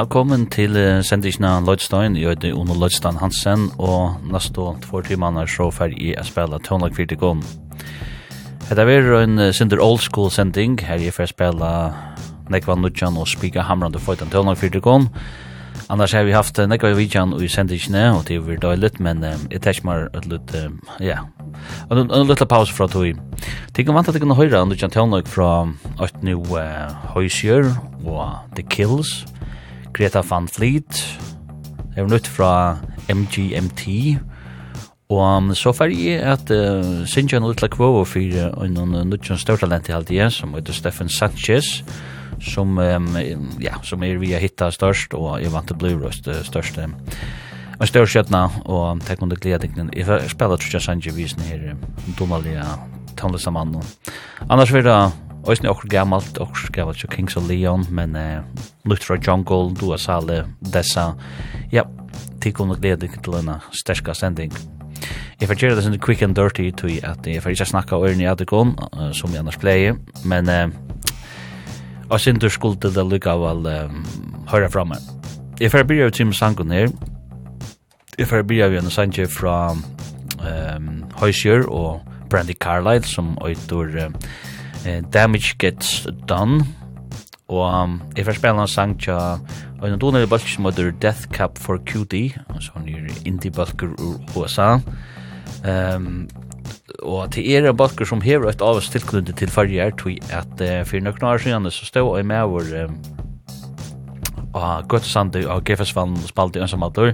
Velkommen til uh, sendisna Lloydstein, jeg heter Ono Lloydstein Hansen, og neste två timer er så ferdig jeg å spille Tonlag 4 Gom. Hetta er en uh, Cinder Old School sending, her jeg fer spille Nekva Nudjan og Spiga Hamran til Føytan Tonlag 4 Gom. Annars har vi haft Nekva Vidjan i sendisna, og det er vi døylet, men uh, jeg ikke mer et litt, ja, en, en liten pause fra tog. Det om vant at jeg kunne høre Nudjan Tonlag fra 8 nu uh, Høysjør og The Kills, og Greta Van Fleet, er nytt fra MGMT, og så fer jeg at uh, Sinja en lilla kvå for uh, en nødvendig større talent i halvdige, som heter Stefan Sanchez, som, um, ja, som er via hitta størst, og jeg vant til Blue Rust uh, størst. Um, en større skjøtna, og tenk om det gleder gledningen. Jeg spiller Trudja Sanchez visen her, um, domalige tonlista mannen. Annars vil det Oisne okkur gammalt, okkur gammalt jo Kings of Leon, men uh, Lutra Jungle, Dua Sale, Dessa. Ja, tikkum nok glede til denne sterska sending. Jeg får gjøre det sånn quick and dirty, tui at jeg får ikke snakka ørni adikon, uh, som jeg annars pleier, men uh, og sin du skulde det lukka av all uh, høyra framme. Jeg får byrja ut tim sangun her. Jeg får byrja ut en sange fra um, Høysjør og Brandy Carlyle, som øyder... Uh, eh, Damage Gets Done. Og um, jeg får spela en sang tja og en doner balk som heter Death Cap for Cutie altså han er indie balker ur USA um, og til er en balker som hever et avast tilknyttet til farger tog at uh, for nøkken år siden så stod jeg med over um, og Gøtesandi og Gefesvann spalte ensamator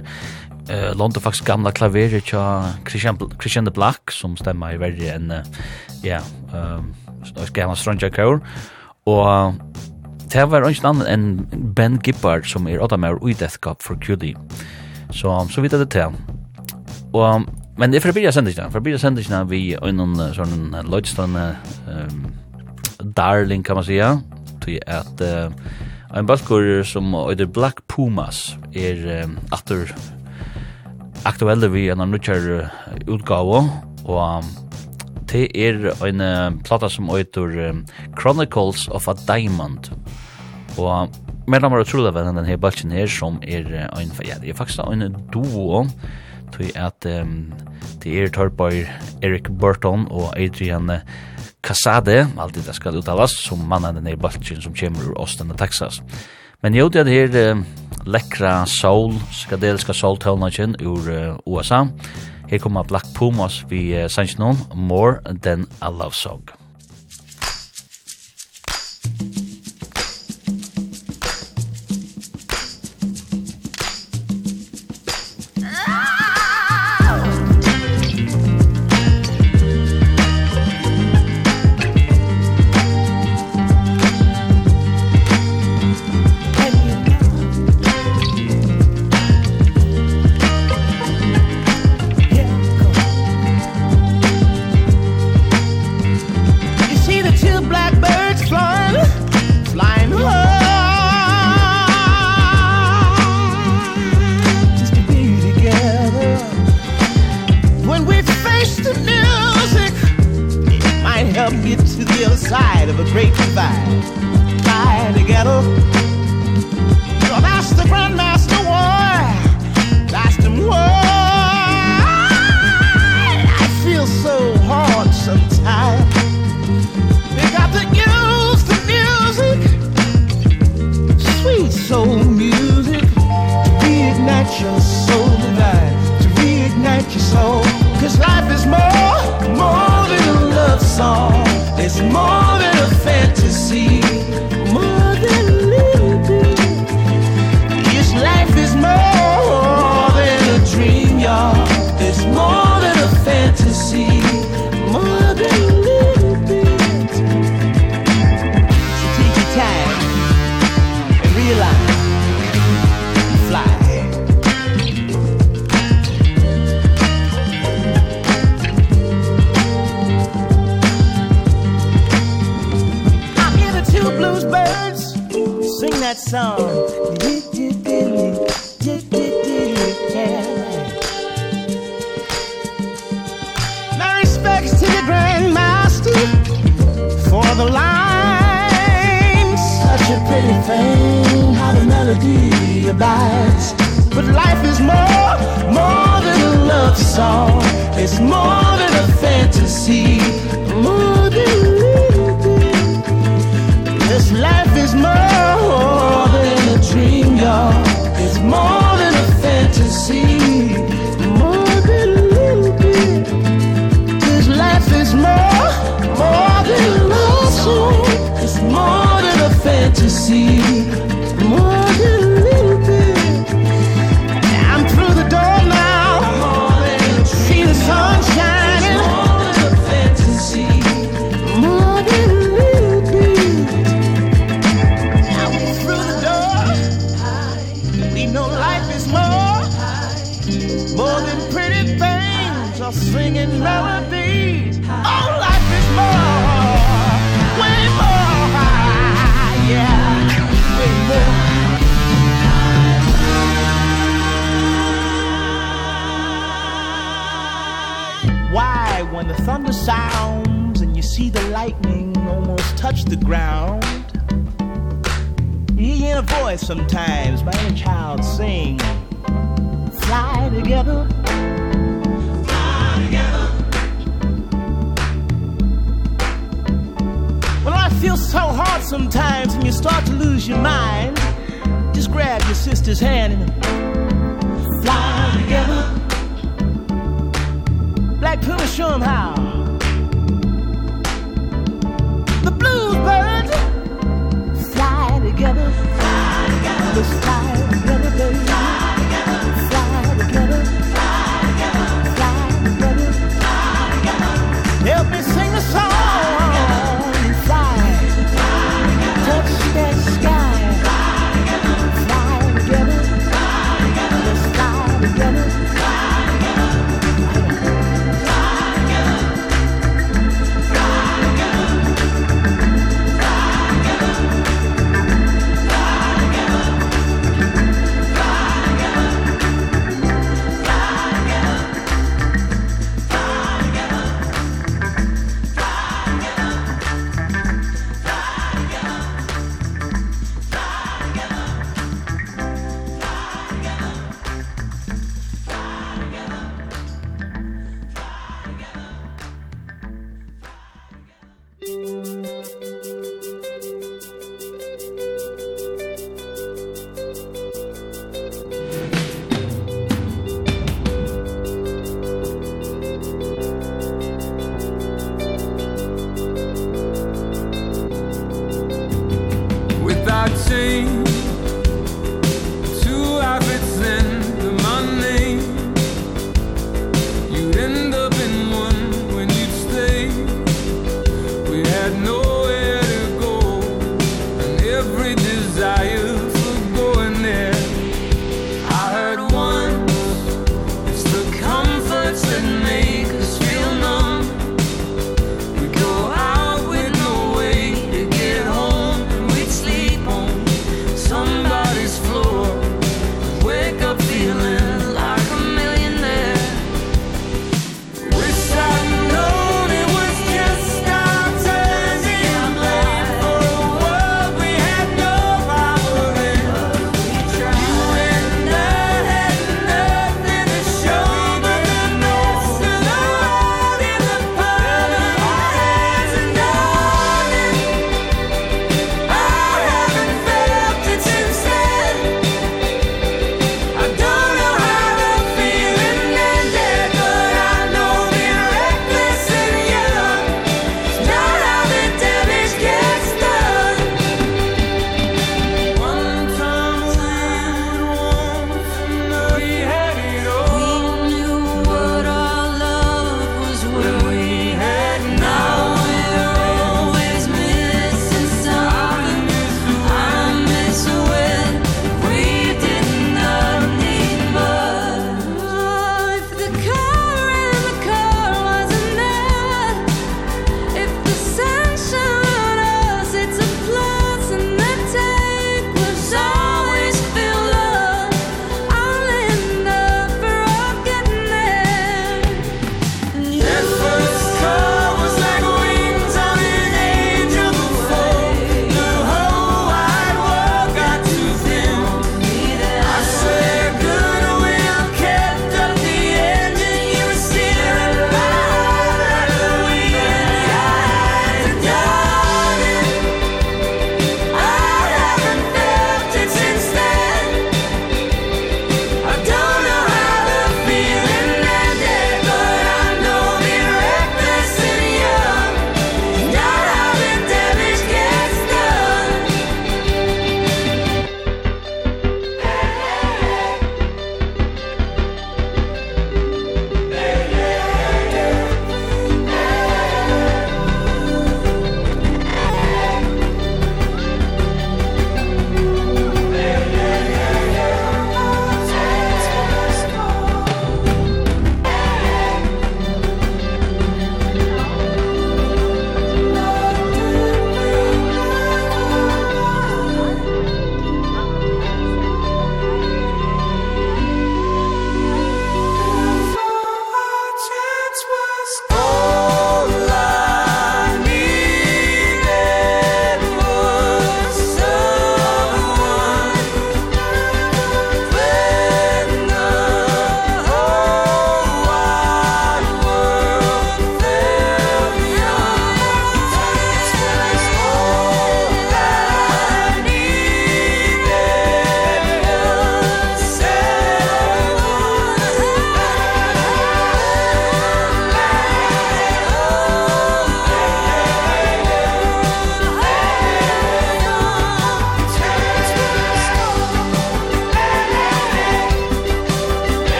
eh uh, London faktisk gamla klaverer tja Christian Christian the Black som stemmer i verre enn ja ehm så skal han Stranger Core. og det var ikke annet enn Ben Gibbard som er åtta med i Death Cup for QD. Så, så vidt er det til. Og, men det er for å byrja sendisene, for å byrja sendisene vi øynen sånn løydstående um, darling kan man sija, til at uh, en balkor som øyder Black Pumas er um, atter aktuelle vi en av nødkjær utgave, og um, det er en uh, plata som heter um, Chronicles of a Diamond. Og mellom var utrolig venn den her balken her som er uh, en, ja, det er faktisk en duo, tog at um, det er tørpar Erik Burton og Adrian Casade, alltid det skal uttalas, som mannen denne her balken som kommer ur Austin og Texas. Men jo, det her uh, soul, skadeliska soul-tøvnagen ur uh, USA, Her kommer Black Pumas vi sangen More Than a Love Song.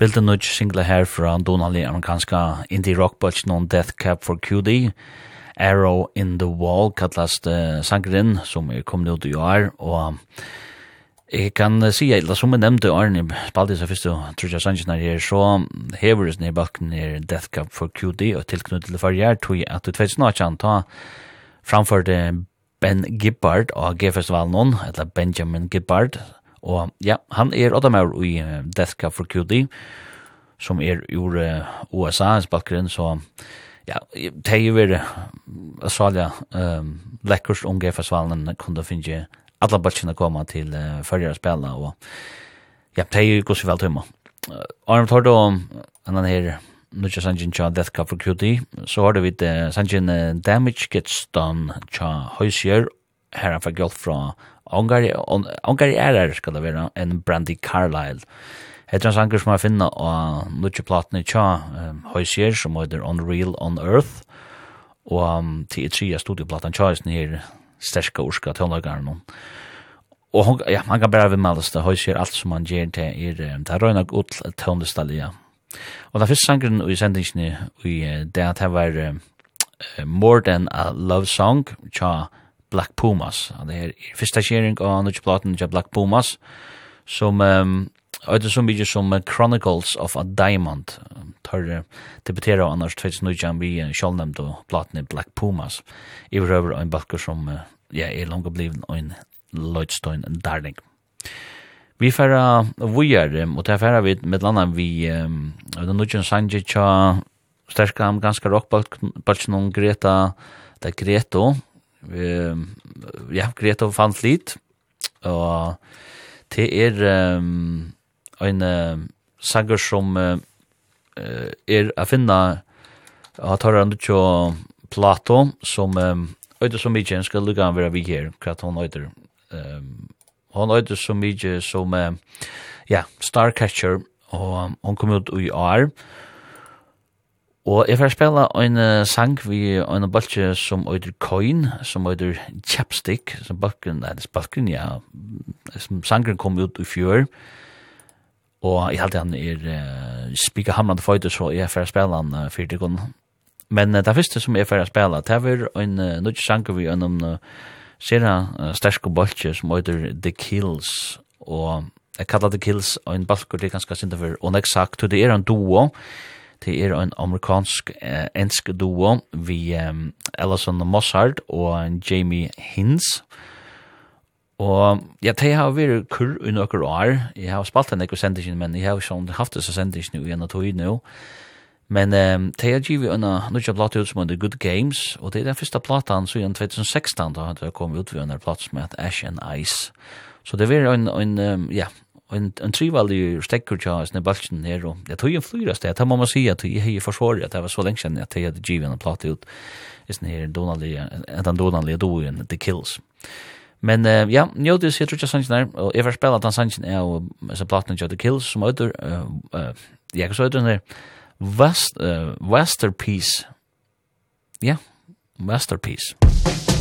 spilte nødt single her fra Donald amerikanska indie rock rockbulch non Death Cap for QD. Arrow in the Wall kallast uh, sangrin som er kommet ut i år, og Jeg kan si, eller som jeg nevnte, Arne, spalte seg først og trutja sannsyn her, så hever det ned balken her Death Cab for QD, og tilknyttet til farger, tog at du tveit snart kan ta framfor Ben Gibbard av G-festivalen, eller Benjamin Gibbard, Og ja, han er Odamaur i Death Cup for QD, som er ur USA, en spalkeren, så ja, det er jo veldig Australia, um, lekkert unge festivalen kunne finne alla batchene komme til uh, førre spela, og ja, det er jo gos vel tøyma. Uh, Arne, tar du om en her Nutja Sanjin Cha Death Cup for QD, så har du vidt uh, Sanjin uh, Damage Gets Done Cha Høysjør här han får golf från Ongari Ongari är ska det vara en Brandy Carlyle Hetta er sangur sum at finna á nýggju platni tja Hoysier som heter Unreal on Earth og um, til tria studioplatan tja er her sterska urska tónleikarnum. Og hon, ja, man kan bara vimmaldast det Hoysier alt som han gjør til er um, det er røyna gull tónlistalia. Og den første sangren i sendingsni i det at det var More Than a Love Song tja Black Pumas. Det er første kjering av Nudge Platen av Black Pumas, som um, Øyde så mye som Chronicles of a Diamond tar debuterer av Anders 2019 vi sjølvnemd og platen i Black Pumas i røver og en balker som ja, er langt blivet en Lloydstone darling. Vi færa vujar, og det færa vi med landa vi Øyde Nudgen sanje tja sterska ganska rockbalken om Greta, det Greto, ja, Greta van Fleet, og det er um, en uh, sanger som uh, er å finne tar han Duccio Plato, som um, øyde så mye, jeg skal lukke han være vi her, hva hun øyde Um, hun øyde så mye som, uh, ja, Starcatcher, og hon kom ut i år, og Og jeg får spela en sang vi en balkje som øyder Coin, som øyder Chapstick, som balken, nei, det er balken, ja, som sangren kom ut i fjør, og jeg halte han er uh, spika hamrande føyde, så jeg får spela han uh, fyrt ikon. Men uh, det første som jeg får spela, det er en uh, nødt sang vi en um, uh, sera uh, sterske balkje som øyder The Kills, og jeg kallar The Kills og en balkur, det er ganske sinne og nek sagt, det er en duo, og Det er en amerikansk eh, ensk duo vi um, Ellison Mossard og Jamie Hins. Og ja, de har vært kurr i noen år. Jeg har spalt en ekkur sendingen, men jeg har ikke haft disse sendingen i en av tog nå. Men um, de har givet en av nødja platt ut som heter Good Games, og det er den første platan så i 2016 da har jeg kommet ut ved en platt som heter Ash and Ice. Så det var en, en um, ja, en en trivaldig stekker tja i balchen her og det tog en flyra sted, det må man si at jeg har forsvaret at det var så lenge siden at jeg hadde givet en plate ut i sånn her donalige, en den donalige doen, The Kills. Men uh, ja, njóti sér trutja sannsyn her, og jeg var spela den sannsyn er og så platen tja The Kills som øyder, uh, uh, jeg så øyder den her, West, uh, Westerpiece, ja, Westerpiece. Westerpiece.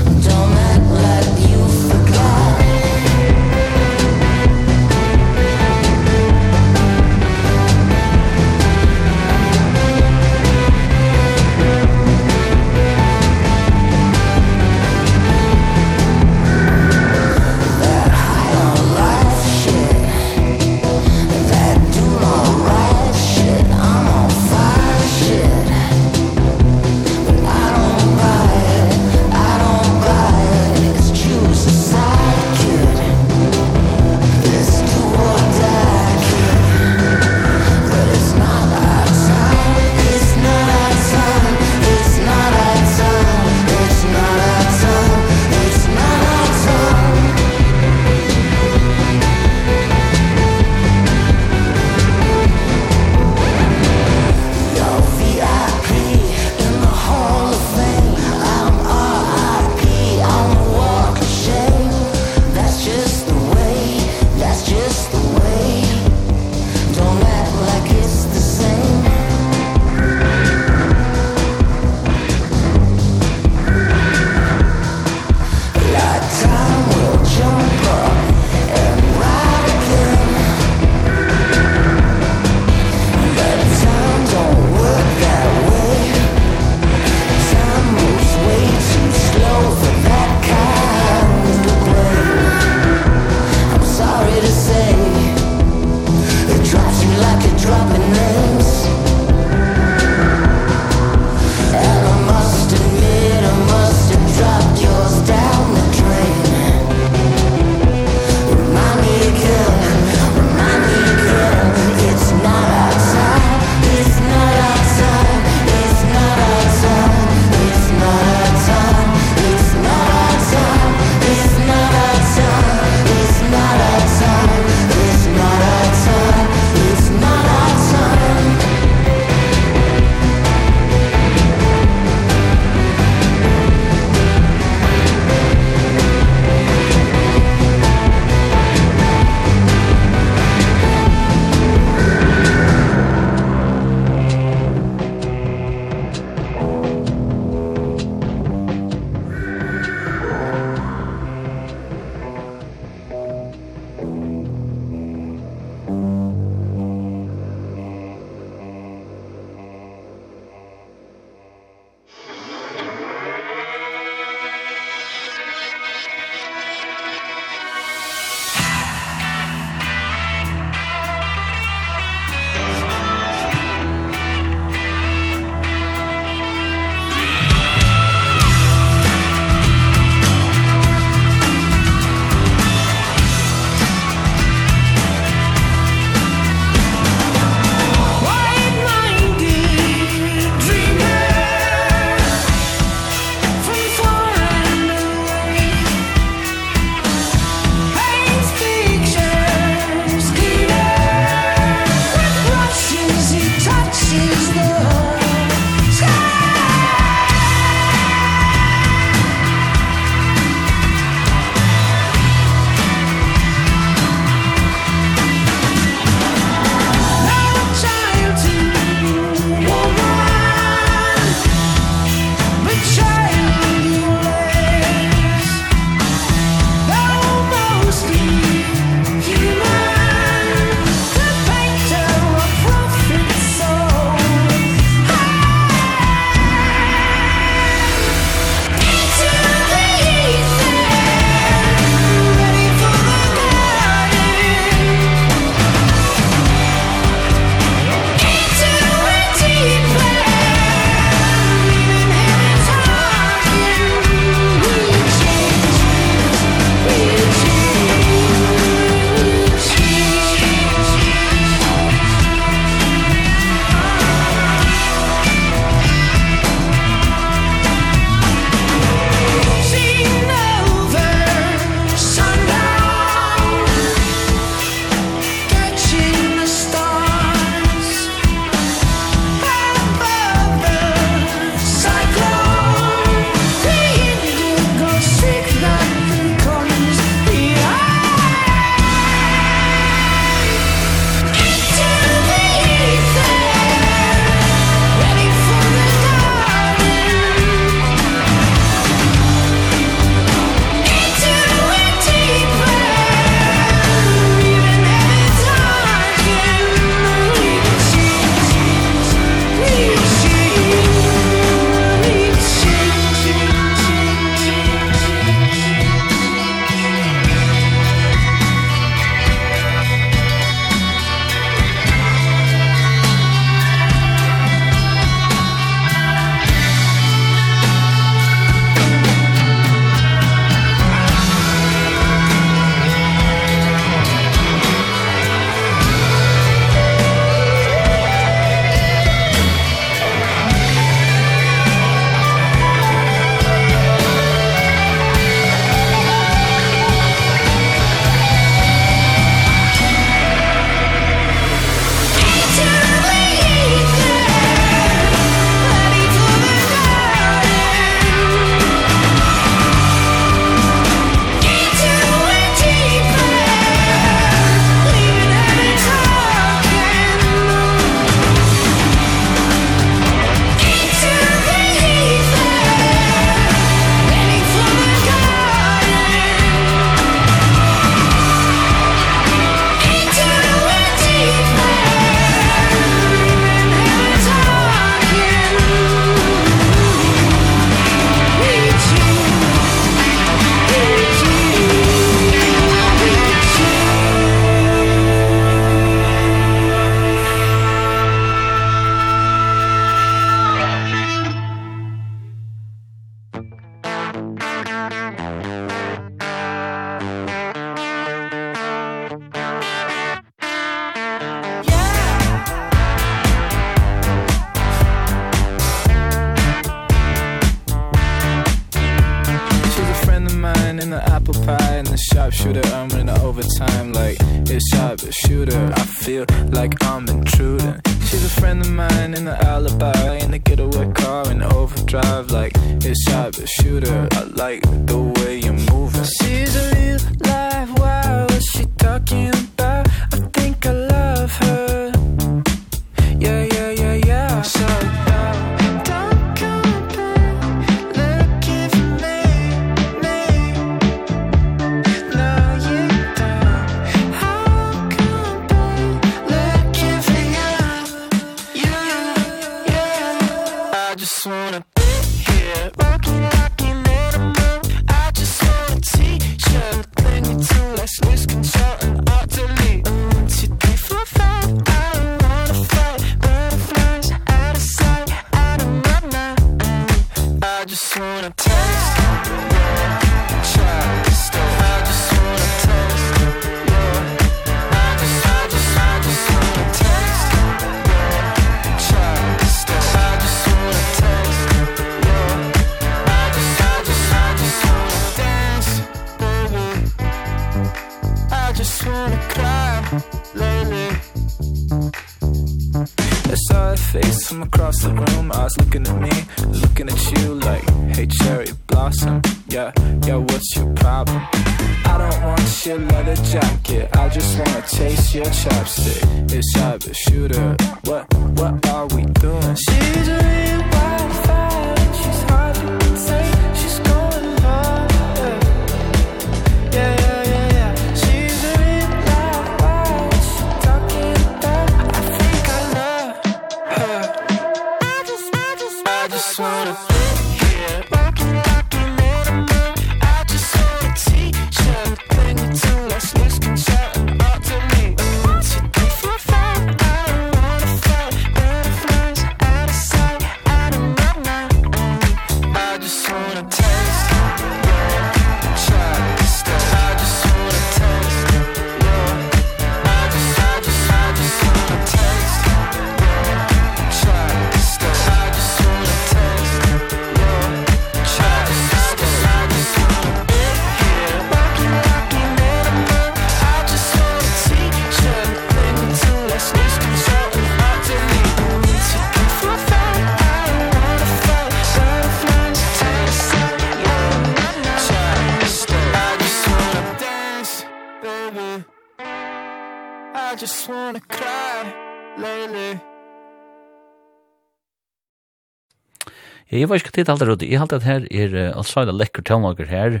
det er aldri rådig. Jeg halte at her er uh, altså en lekker tøvnager her,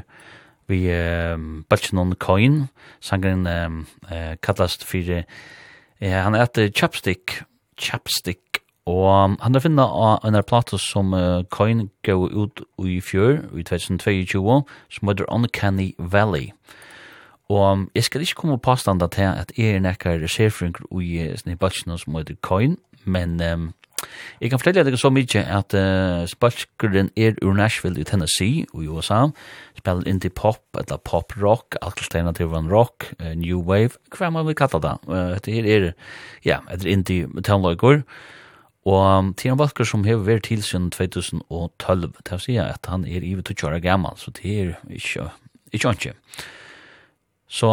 vi um, Balchinon Coin, sangren um, uh, kallast for, uh, han er chapstick, chapstick, og han er finna av en plato som uh, Coin gav ut i fjør, i 2022, som heter Uncanny Valley. Og jeg skal ikke komme påstanda til at jeg er nekkar serfrunker i Snibatchinon som heter Coin, men um, Jeg kan fortelle deg så mye at uh, Spalskeren er ur Nashville i Tennessee og i USA. Spiller indie pop, eller pop rock, alternativ rock, uh, new wave, hva man vil kalla det. Uh, det her er, ja, et indie tannløyger. Og Tian Balker som har vært til siden 2012, det vil si at han er i 20 år gammel, så det er ikke, ikke ikke. Så,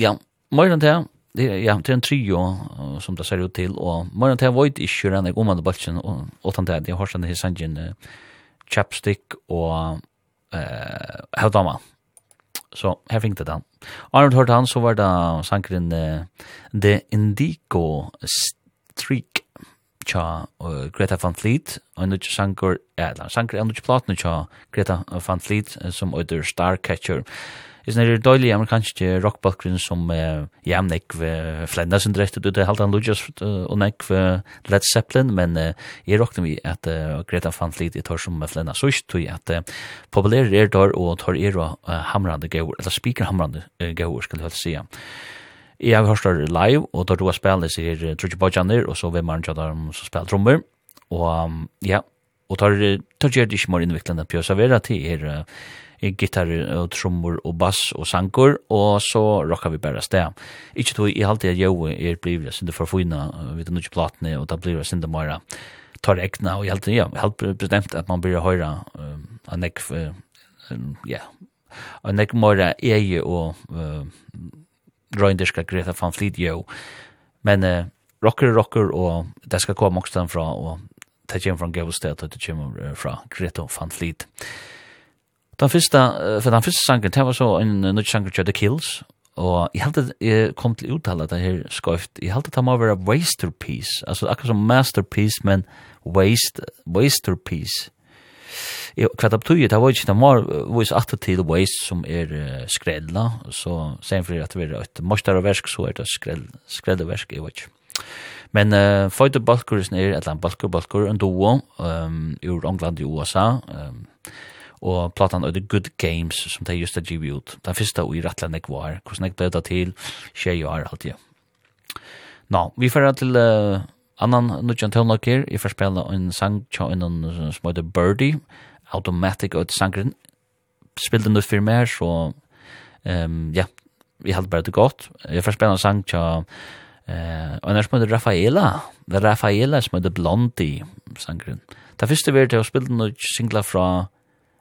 ja, morgen til det ja, det är en trio som det ser ut till och man tar void i sjuran jag omande bulchen och utan det jag har sen det sangen chapstick och eh hur Så här fick det den. Arnold hörde han så var det sankren uh, The Indigo Streak cha uh, Greta Van Fleet og nu sankor ja, sankor og nu platna cha Greta Van Fleet som under Starcatcher. Catcher is när det dåliga amerikanska rockbalkrin som uh, jämnek uh, flända sin dräkt ut det halta Lucas og nek uh, Led Zeppelin men uh, jag rockte vi at uh, Greta Van Fleet i tar som flända så just tog at uh, populär är där och tar er uh, hamrande gåor eller speaker hamrande uh, gåor skulle jag säga Jeg har hørt det live, og da du har spillet sier Trudje Bajaner, og så vil man tjata som spiller trommer. Og ja, og tar, tar gjør det ikke mer innviklende på å servere til er gitar og trummor og bass og sankor, og så rockar vi bare sted. Ikke tog i halvtid at jeg er blivit sinde for fina vid den nukje platene, og da blir blivit sinde mara tar ekna, og jeg halvtid, ja, helt bestemt at man blir høyra um, a nek, ja, a nek mara eie og uh, røynderska Greta van Fleet, jo, men uh, rocker er rocker og det skal komme også fra og det kommer fra Gavelsted og det kommer fra Greta van Fleet. Den første, for den første sangen, det var så en nødt sanger til The Kills, og jeg held at jeg kom til å uttale det her skøyft, jeg held at det må være Wasterpiece, altså akkurat som Masterpiece, men waste, Wasterpiece. Jeg, hva det betyr, det var ikke, det må vise atter til Waste som er uh, skredla, så sen for at det er et morsdareversk, så er det skred, versk, jeg vet ikke. Men uh, Føyde Balkursen er et eller annet Balkur, Balkur, en duo um, ur England i USA, um, og platan The Good Games som de just har givet ut. Den første og i rettelig nek var, hvordan jeg ble det til, tjej jo er alltid. Nå, vi får til uh, annan nudjan tøvnlaker, jeg får spela en sang tja en som heter Birdie, Automatic og et sangren, spilte den ut for meg, så um, ja, vi hadde bare det godt. Jeg får spela en sang tja Eh, og når smøyde Rafaela, Rafaela smøyde Blondie sangren. Det første vi er til å spille noen singler fra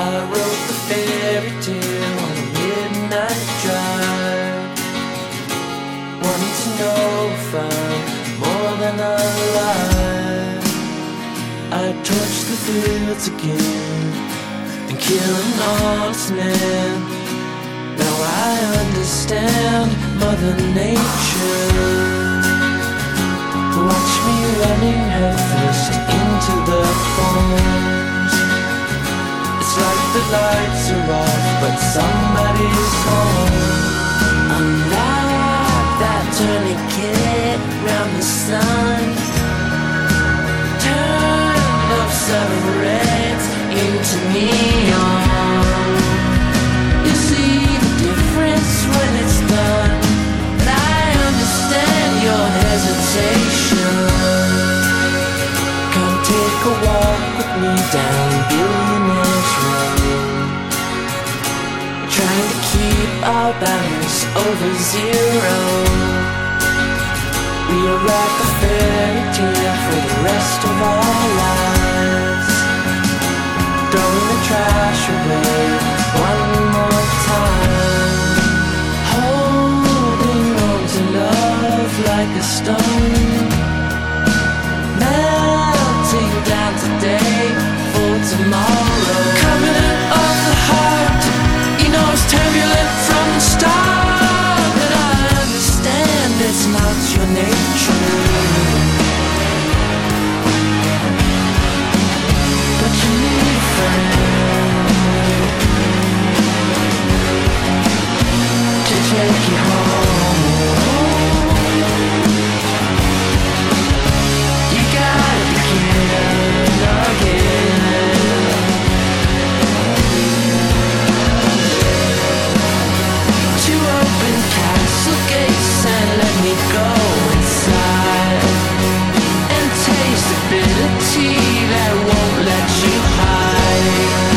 I wrote the fairy tale on a midnight drive. Wanting to know if I'm more than alive. I torch the fields again And kill an honest man. Now I understand Mother Nature. Watch me running her fist into the phone lights are off But somebody's home I'm like that tourniquet round the sun. Turn off seven reds into neon. You see the difference when it's done And I understand your hesitation. Come take a walk with me down our balance over zero. We are at the frontier for the rest of our lives. Throwing the trash away one more time. Holding on to love like a stone. Melting down today for tomorrow. turbulent from the start? But I understand it's not your nature. But you need a friend To take you home. that won't let you hide.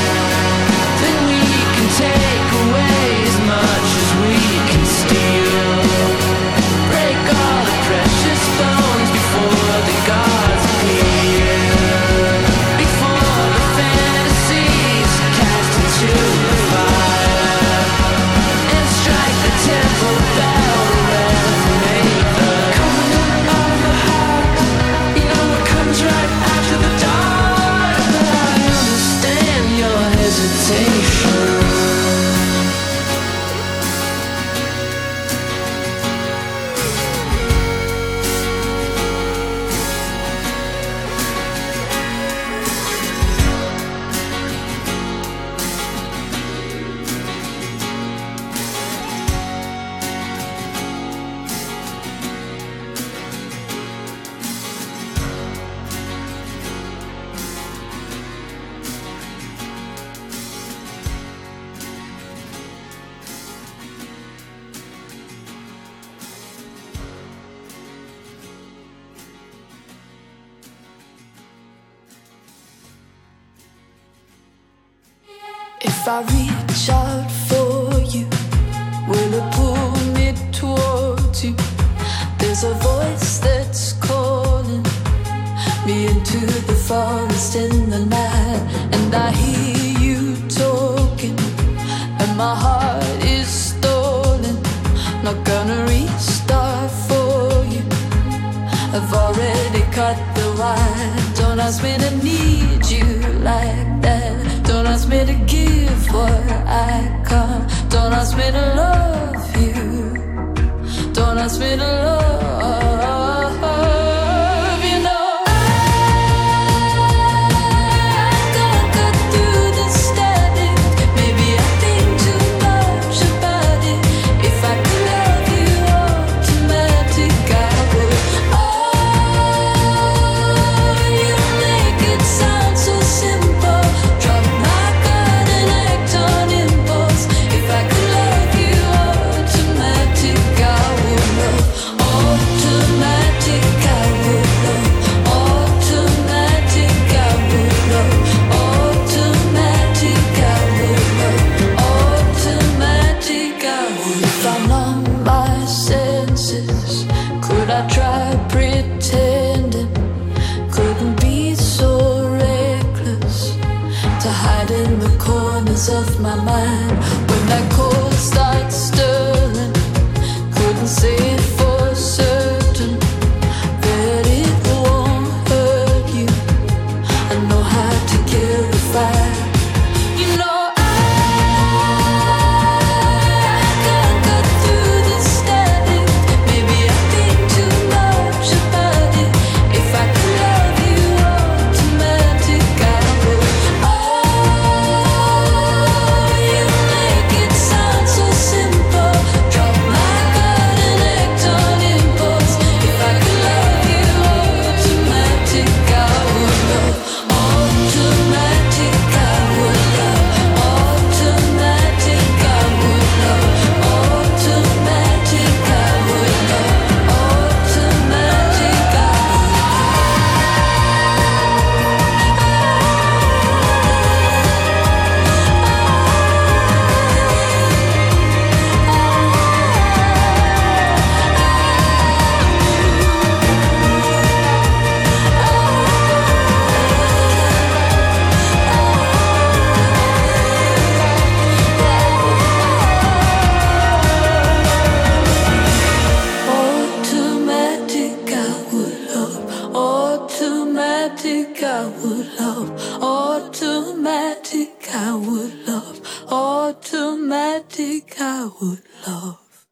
automatic I would love. Automatic I would love.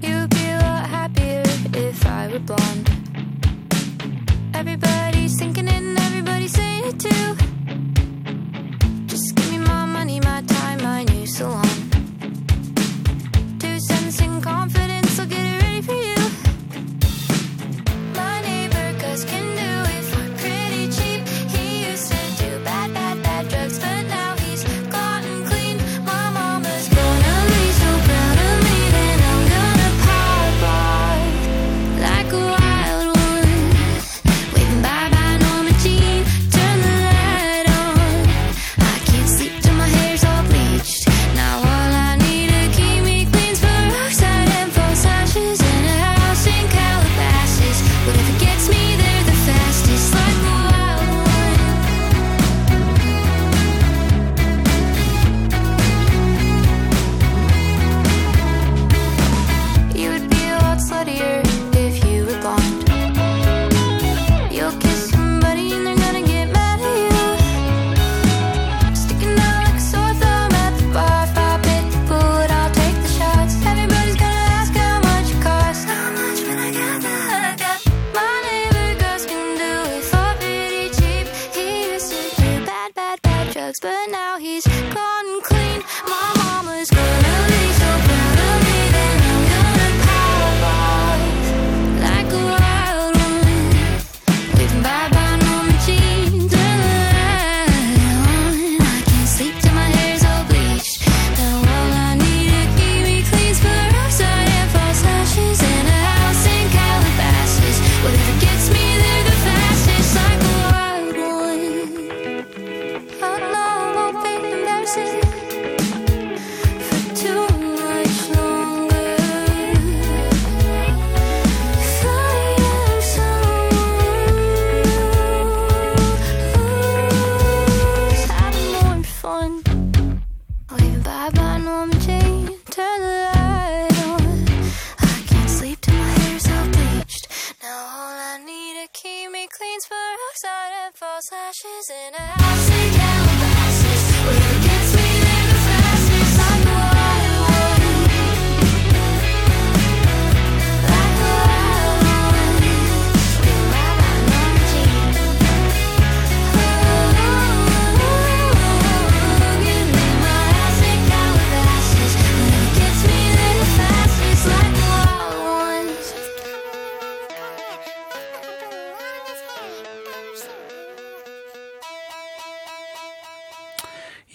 You'd be a lot happier if I were blonde. Everybody's thinking it and everybody's saying it too. Just give me my money, my time, my new salon.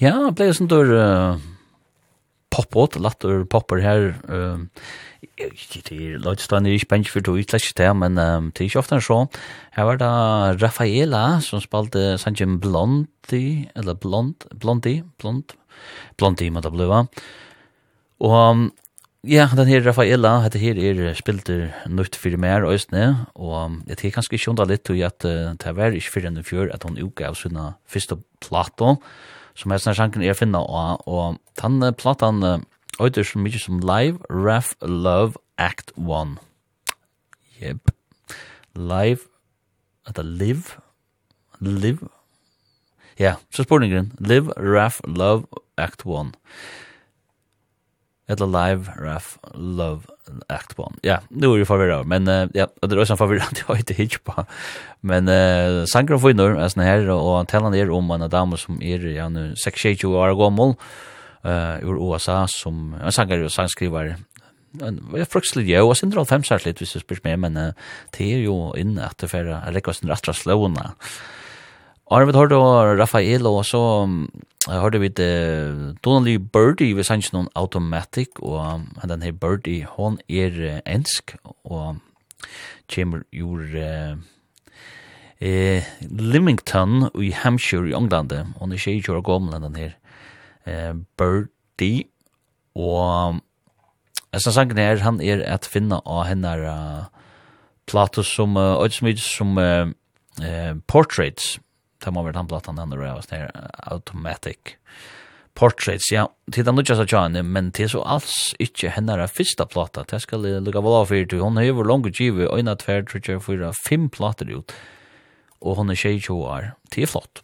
Ja, det ble sånn der uh, pop-out, latter popper her. Uh, det er lødstående i spensk for to det det, men um, det er ikke ofte en så. Her var det Rafaela, som spalte Sanjem Blondi, eller Blond, Blondi, Blond, Blondi må det blive. Og um, ja, den her Rafaela, dette her er spilter nødt for mer østene, og um, det er kanskje ikke hundra litt til at uh, det var ikke for enn fjør at hun utgav sine første plato, som hesten sjanken er finna og, og tann platan øyder så mykje som Live Ref Love Act 1. Jep. Live, at live, live, ja, yeah, så spurningren, Live Ref Love Act 1. Eller live raf love act på. Ja, nu er ju förvirrad, men ja, det er også en också förvirrad jag inte hitch på. Men uh, sanger og Finor er sån her, og talar er om en dame som er ja nu 6-7 år gammel uh, ur USA som en sangare och sangskrivare. En jag jo, og och sen drar litt hvis du spyrs meg, men uh, det er jo inne at det för att lägga sin rettra slåna. Og vi hørte Rafael, og så hørte vi det Donnelly Birdie, vi sanns noen Automatic, og den her Birdie, hon er ensk, og kommer ur eh, Limington i Hampshire i Englande, og det skjer ikke å gå med den her eh, Birdie, og Esa sangen her, han er at finna av henne uh, plato som, uh, som, som uh, uh, portraits, det må være den plattan den då och sån automatic portraits. Ja til den luckas att jag men til så alls inte hennes fyrsta plata det skal lugga väl av för till hon har ju långt givet och innan tvär tror jag för fem plater ut og hon er tjej år det är flott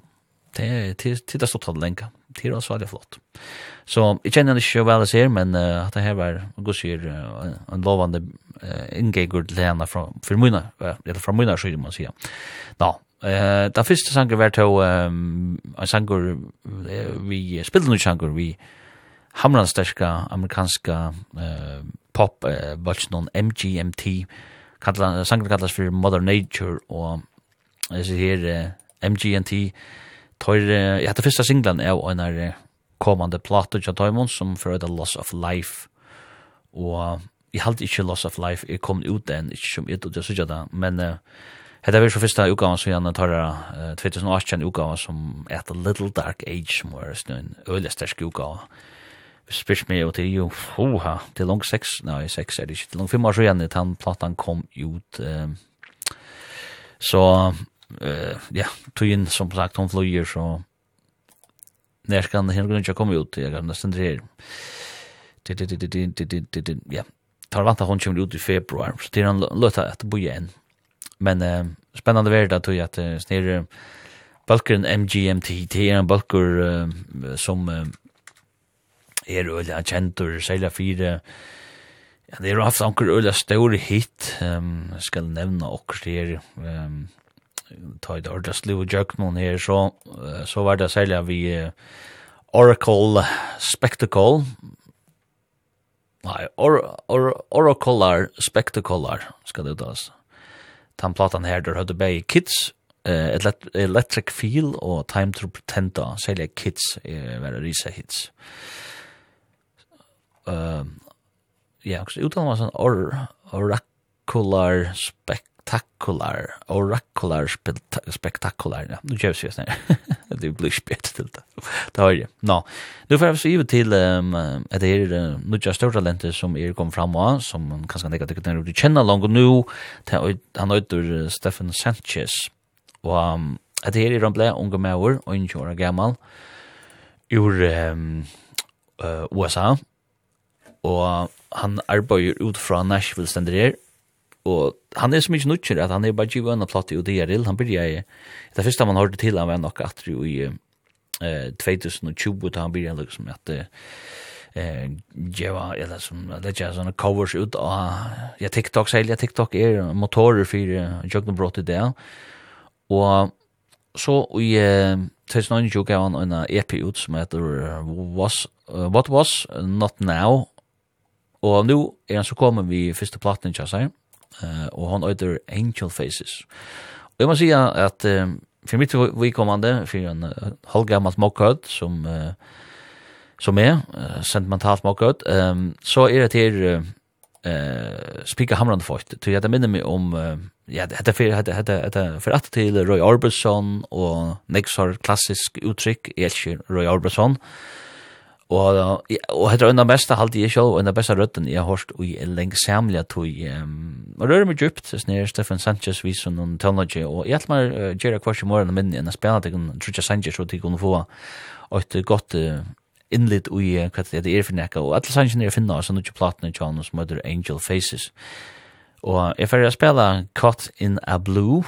det är til det stått att länka det är så flott så jag känner inte så väl ser men at det her var god gosir en lovande ingegurd lena från för mina eller från mina skidor man säger ja Eh, da fyrste sanger var til um, en sangur vi spilte nu sangur vi hamransterska amerikanska eh, pop eh, bachelor MGMT kallar sanger kallas for Mother Nature og jeg ser her MGMT tar eh, jeg hadde singlan er en er kommande plato til Taimon som for The Loss of Life. Og jeg halte ikke Loss of Life jeg kom ut den ikke som jeg tog det men uh, Hetta er så fyrsta utgåvan som gjerne tar uh, 2018 utgåvan som et Little Dark Age som var en øyelig stersk utgåva. Spyrs meg jo til jo, hoha, til langt seks, nei, seks er det ikke, til langt fem år så gjerne, den platan kom ut. Um, så, uh, ja, tog inn, som sagt, hon flyger, så när ska den hela grunden komma ut jag kan nästan det det ja tar vanta hon kommer ut i februari så det han låta att bo igen Men eh, spännande värld att ju att snir Balkern MGMT det är en balkur uh, som uh, är öliga kändor sälja fyra Ja, det är haft anker öliga stor hit. Um, ska nämna och det här. Um, ta i det ordentligt sliv jökmon här. Så, uh, så var det sälja vi uh, Oracle Spectacle. Nej, or, or, Oracular Spectacular ska det tas den platan her, der hadde bei Kids, uh, Electric Feel og Time to Pretend, særlig Kids, er veldig risa hits. Uh, ja, yeah, så var sånn or, oracular spec spektakular, orakular spektakular, ja, nu kjøres vi oss det blir spett til det, det har det. Nå, nu får jeg så givet til um, at det er uh, nødja større talenter som er kom fram av, som man kanskje nekka tekket nere det kjenner langt nu, han øyder Stefan Sanchez, og um, at det er i Ramble, unge mauer, og 20 år gammal, ur um, uh, USA, og han arbeider ut fra Nashville stender og han er så mykje nutcher att han är bare givet en platt i det han börjar i det första man hørte till han var nok at i eh 2020 då han började liksom att eh Jeva eller som lägger såna covers ut och jag TikTok säger jag TikTok är motorer för jag brott det där och så i Tesnon jo gav en EP ut som heter was uh, what was not now. Og nu er han så kommer vi første platen til seg Uh, og han øyder Angel Faces. Og jeg må si at uh, for mitt vikommande, for en uh, halvgammalt mokkød som, uh, som er, uh, sentimentalt mokkød, um, så er det til uh, uh, spika hamrande fort Så jag minner mig om, uh, ja, det för dette, hade hade för att till Roy Orbison och Nexar klassisk uttryck är Roy Orbison, og Og, og heter en av beste halte jeg selv, og en av beste røtten jeg har hørt i lengsamlige tog. Um, og rører meg djupt, sånn er Stefan Sanchez viser noen technology og eg ætla meg uh, gera question more morgen og minne enn jeg spiller til kunne trutja Sanchez og til kunne få eitt gott uh, innlit og eg kvat det er for nekka, og alle Sanchez er finna, og sånn platna platene til han Angel Faces. Og jeg får spille cut in a Blue,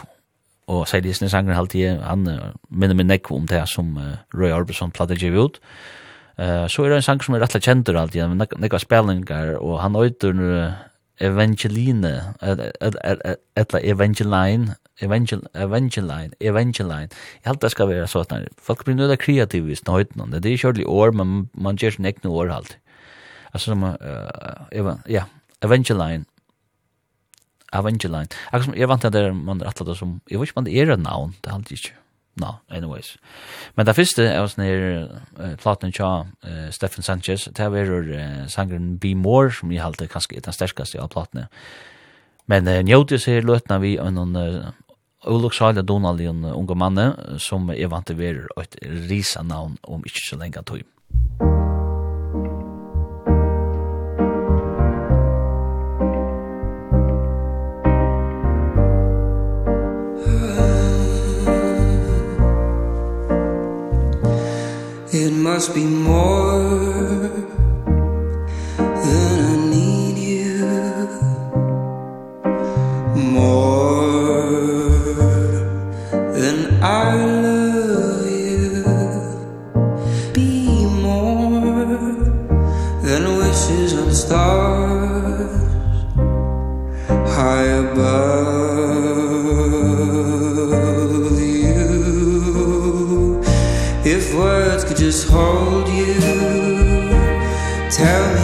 og sier det i sangen halte jeg, han uh, minner meg nekko om det som uh, Roy Orbison platt gjev ut, og Eh så är det en sång som är rätt känd då alltid men det går spelningar och han heter Evangeline eller Evangeline Evangel Evangeline Evangeline Jag hade ska vara så att folk blir nöda kreativist nu utan det är ju år men man ger sig nu or halt. Alltså som eh ja Evangeline Evangeline. Jag vant att det man rättade som jag vet inte om det är ett namn det har inte no, anyways. Men det første er oss nere uh, platen tja uh, Steffen Sanchez, det er uh, sangren Be More, som jeg halte kanskje er den sterkaste av platene. Men uh, njótis her løtna vi av uh, Uluksaila Donald, en unge manne, som er vant til å være et risa navn om ikke så lenge tog. Musikk must be more. tell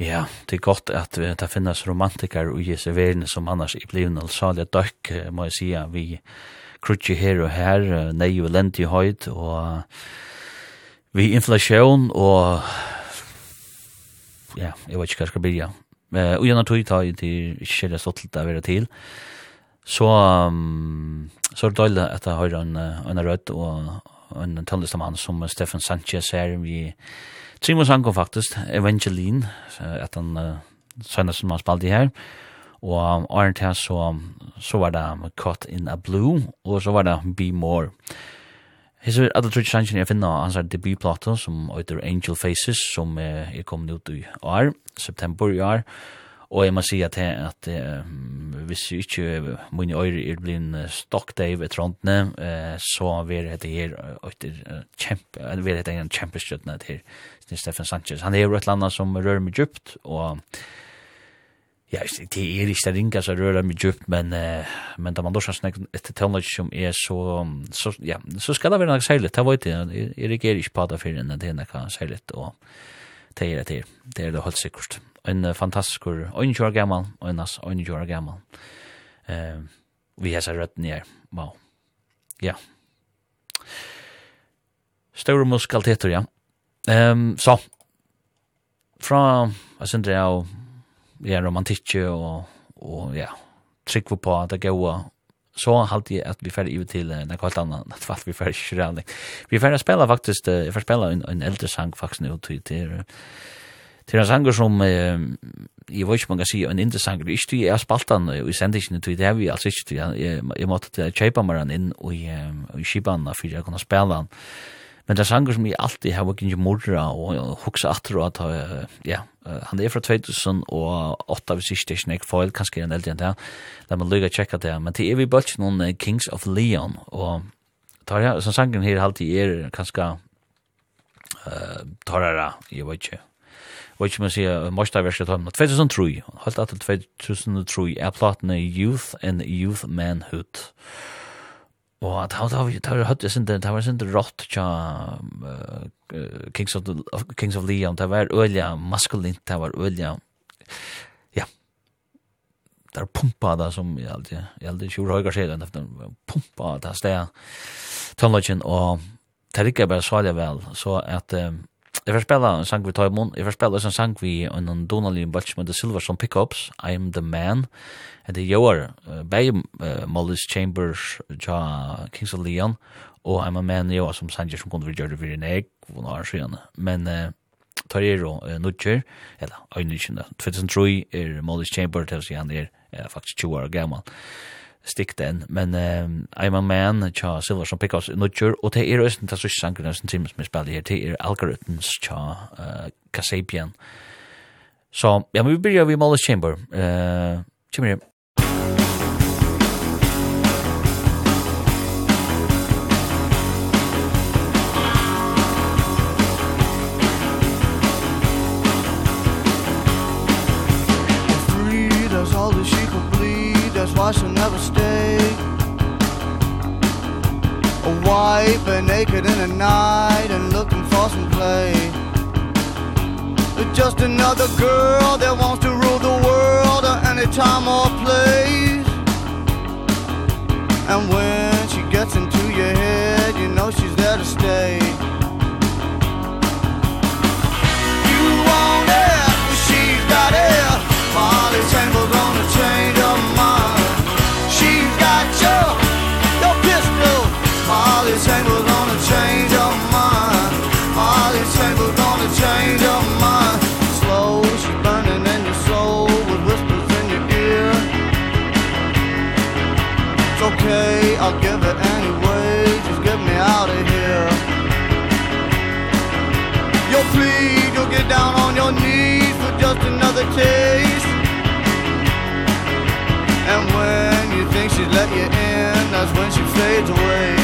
Ja, det er godt at vi, det finnes romantikere og Jesu verden som annars i blivende og salige døkk, må jeg si, vi krutje her og her, nei og lent i høyd, og vi inflasjon, og ja, jeg vet ikke hva jeg skal bli, ja. Og gjennom tog tar jeg til ikke det stått til å være til, så, um, så er det døylig at jeg har en, en rødt og en tøndestamann som Stefan Sanchez her, vi Trimo Sanko faktisk, Evangeline, at han uh, sønner som han spalte her, og Arndt her så, så var det Caught in a Blue, og så var det Be More. His er alle trutje sannsyn jeg finner hans er debutplata som heter Angel Faces, som uh, er kommet ut i år, september i år, og Og jeg må si at, jeg, at eh, hvis jeg ikke min øyre er blitt stokk deg ved trondene, eh, så vil det her etter kjempe, vil det en kjempestøttene til Steffen Sanchez. Han er jo et eller annet som rører meg djupt, og ja, det er ikke det ringa som rører meg djupt, men, eh, men da man da snakker etter tøvnløs som er så, så, ja, så skal det være noe særlig, det vet jeg, jeg reagerer ikke på det for enn det er noe særlig, og det er det her, det er det helt sikkert en fantastisk ein år gammal, en as en år gammal. Ehm vi har så rett nær. Wow. Ja. Stora muskaliteter, ja. Ehm så fra jeg synes det er ja, romantikk og, og ja, trygg på at det går så halt jag at vi fer i til en kvart annan att fast vi färd ikke Vi färd spela faktiskt jeg fer spela en, en eldre sang faktiskt nu til til en sanger som, eh, jeg vet ikke man kan si, en indre-sanger, ikke til jeg spalte han, og jeg sendte ikke det det, vi altså ikke til, jeg, jeg måtte kjøpe meg han inn, og i kjøpe han, for jeg kunne spille han. Men det er sanger som jeg alltid har vært ikke morra, og hukse atter, og at, ja, han er fra 2008, hvis ikke det er ikke nek foil, kanskje er en eldre enn det, la meg lykke å tjekke det, men til er vi bøtt noen Kings of Leon, og tar jeg, som sangen her alltid er kanskje, uh, tar jeg, jeg vet ikke, vad ska man säga? Måste jag vara tom 2003 holdt at 2003 er plattan youth and youth manhood. Og at han har tar hatt det sin det var sin rått tja Kings of the Kings of Leon. Det var ølja maskulint det var ølja ja. Der pumpa da som jeg aldri, jeg aldri kjur høyga seg den efter. Pumpa da stær tonlagen og det er ikke bare så vel så at um, Jeg får spela en sang vi tar i mån. Jeg får spela en sang vi en Donnelly en Balch med The Silverstone Pickups. I am the man. Det er joar. Begge Mollis Chambers, ja, Kings of Leon. Og I'm a man joar som sanger som kunne vi gjøre det for en egg. nå er skjønne. Men tar er og nudger. Eller, øynene 2003 er Mollis Chambers. til å si han er faktisk 20 år gammel stick den men um, I'm a man cha silver som pickups no jur og te er østen ta sys sankur næsten times med spell her te er algorithms cha uh, Kasabian. Så ja men vi byrja vi Mollis Chamber eh uh, Chamber wife and naked in the night and looking for some play. But just another girl that wants to rule the world at any time or place. And when she gets into your head you know she's there to stay. the case. And when you think she'd let you in That's when she fades away.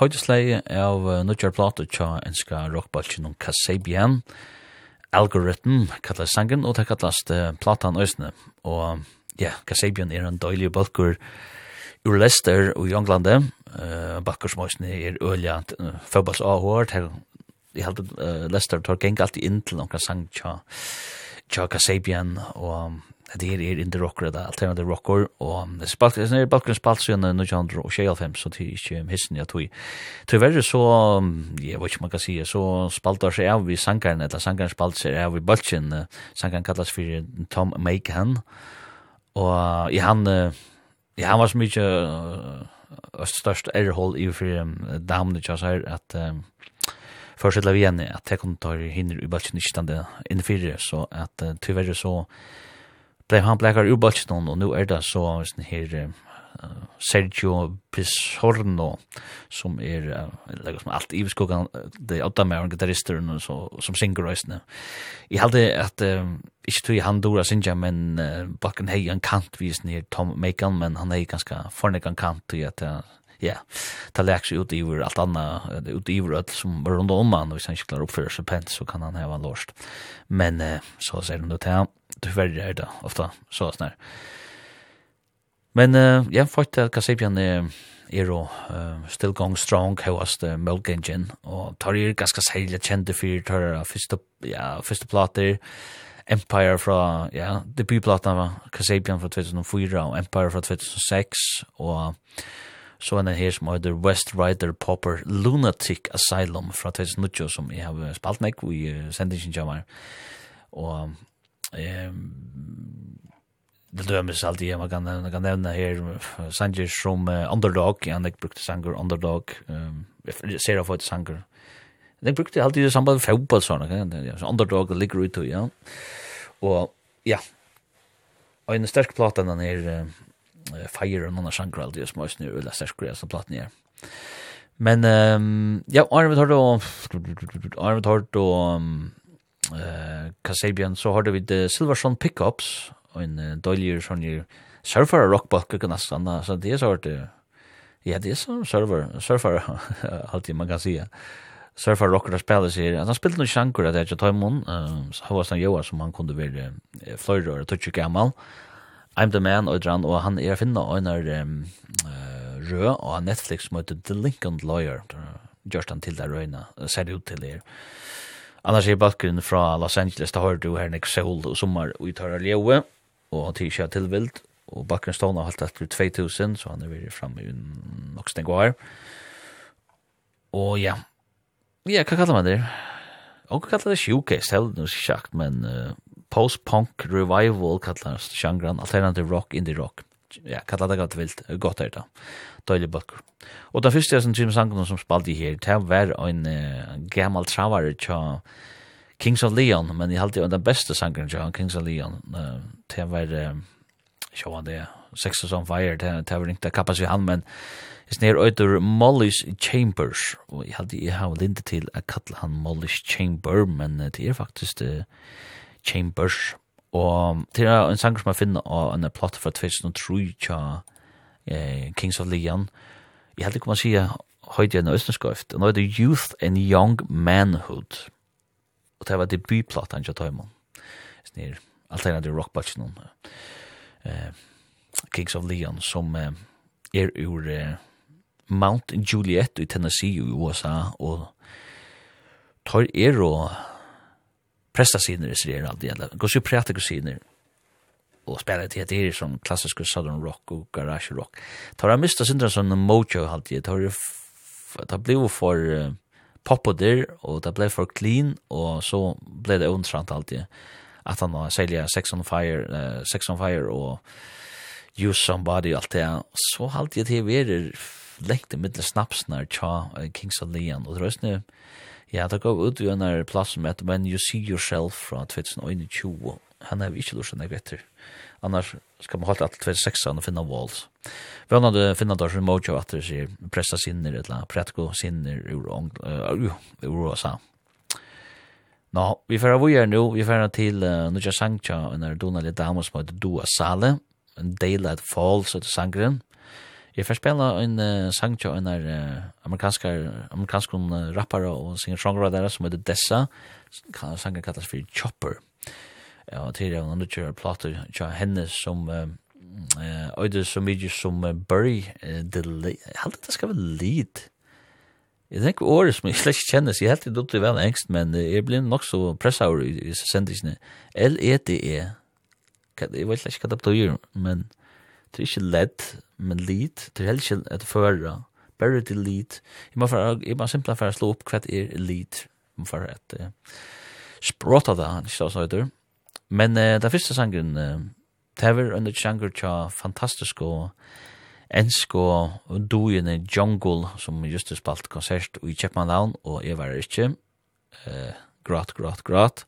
høydesleie av uh, Nudjar Plato tja enska rockbaltjen om Kasabian. Algorithm kallar sangen og det kallast uh, Platan Øsne og ja, Kasabian er en døylig balkur ur Leicester og i Anglande uh, balkur som Øsne er ølja uh, fødbals avhår jeg held at uh, Leicester tar geng alltid inn til noen sang tja tja Kasabian. Og um, det er er indie rocker, det er alternative rocker, og det spalt, det er balkan spalt siden fem så det er ikke hissen jeg tog. verre så, jeg vet ikke man kan si, så spalt seg av vi sangeren, eller sangeren spalt seg av i bulchen sangeren kallas for Tom Mahan, og i han, ja, han var så mykje uh, størst erhold i for um, damene, her, at um, Først vi igjen at jeg kunne ta hinner i balkjen ikke stande innfyrre, så at uh, tyverre så blei han blekar ur balkstånd, og nu er det så sånn her Sergio Pizorno som er uh, som alt i skogen det åtta med en så som synger røstene. Jeg hade at uh, ikke tog han dora synja men uh, bakken hei han kant vi sånn her Tom Mekan men han hei ganska fornekan kant til at uh, ja, ta leks ut i alt anna, ut i alt som var rundt om han, og hvis han ikke klarer oppfører seg pent, så kan han heva låst. Men så ser han det til han tyvärr är det ofta så sån. Men uh, jag fått att Kasabian är er og uh, still going strong hevast the milk engine og tar er ganske særlig kjente for tar er første, ja, første plater Empire fra ja, debutplaten var Kasabian fra 2004 og Empire fra 2006 og så er det her som heter West Rider Popper Lunatic Asylum fra 2009 som jeg har spalt meg i uh, sendingen kommer og Det dömes alltid, man kan, man kan nämna här sanger som uh, Underdog, han ikke brukte sanger Underdog, um, ser av vad sanger. Det brukte alltid det samband med fotboll fotball, sånn, ja, så Underdog ligger ute, ja. Og, ja, og en sterk platan den her uh, Fire og noen sanger alltid, som er nu eller sterk grej som platen her. Men, ehm ja, Arvid har då, Arvid har då, um, eh Kasabian så har det vid Silverson pickups och en uh, dollar sån ju surfer rockbalk kan nästan så det är så att ja det är så server surfer alltid man kan säga surfer rocker spelar sig han spelade nog shankar där jag tar mun så har han Joa som han kunde väl flöjda och touch gammal I'm the man och dran och han är finna en eh rö och Netflix mot The Lincoln Lawyer. Just han till där röna ser det ut till er. Annars er bakgrunnen fra Los Angeles, da har du her nek sol og sommer og tar av aljeue, og han tidsja tilvild, og bakgrunnen stående har hatt etter 2000, så han er vært fremme i nok steg år. Og ja, ja, hva kallar man det? Og kallar det showcase, held nu sikkert, men uh, post-punk revival kallar det sjangran, alternative rock, indie rock ja, kalla det godt vilt, godt er det, døylig bøkker. Og det første jeg som Jim Sankonen som spalte her, det var en uh, gammal travare tja Kings of Leon, men jeg halte jo den beste sangren tja Kings of Leon, uh, det var, uh, sjå han det, Sex on Fire, det var ikke kappas i han, men Jeg snir øyder Molly's Chambers, og jeg hadde jeg har lindet til å kalle han Molly's Chamber, men det er faktisk uh, Chambers, Og til en sanger som jeg finner av en platt fra 2003 tja eh, Kings of Leon. Jeg heldig kan man sige høyde en østenskøyft. Nå er det Youth and Young Manhood. Og det var debutplatt han kjøtt høymon Snir, alternativ rockbatch noen. Eh, Kings of Leon som eh, er ur eh, Mount Juliet i Tennessee i USA og tar er og presta sidor i Sverige alltid eller Går ju prata kusiner och spela till det er som klassisk southern rock och garage rock. Tar jag mista sindra sånn mojo alltid. Tar det det blev för pop och der och det blev för clean och så blev det ontrant alltid att han har selja Sex on Fire, uh, Sex on Fire och Use Somebody alt det. Så alltid det er lengt i middel snapsnar tja Kings of Leon och det er Ja, det går ut i en her plass som heter When You See Yourself fra 2021. Han er ikke lurt enn jeg vet Annars skal man holde alt 26 og finne Walls. Vi har nådde finne der som Mojo at det sier pressa sinner eller pretko sinner ur, uh, ur USA. Nå, vi får av er nu, vi får til uh, Nudja Sanktja, en er donalig dame som heter Dua Sale, en Daylight Falls etter sangren. Jeg får spela en uh, sang til en der uh, amerikansk amerikansk uh, rapper og singer songwriter som heter Dessa. Kan sangen kallas for Chopper. Ja, og til en andre kjører plater til henne som eh øyde så mye som uh, Burry uh, Delay. Jeg halte det skal være lead. Jeg tenker året som jeg slett ikke kjennes. Jeg halte det ikke vel engst, men uh, jeg blir nok så presset over i, i sendisene. L-E-D-E. Jeg vet ikke hva det betyr, men det er ikke ledd, men lid, det er heller ikke et føra, bare til lid. Jeg må, for, jeg må simpelthen for å slå opp hva er lit, jeg må for at uh, språta det, han ikke så heter. Men uh, det første sangen, uh, det var under sjanger tja fantastisk og ensk og dojene Jungle, som just er spalt konsert i Kjeppmannhavn, og jeg var ikke, uh, grat, grat, grat.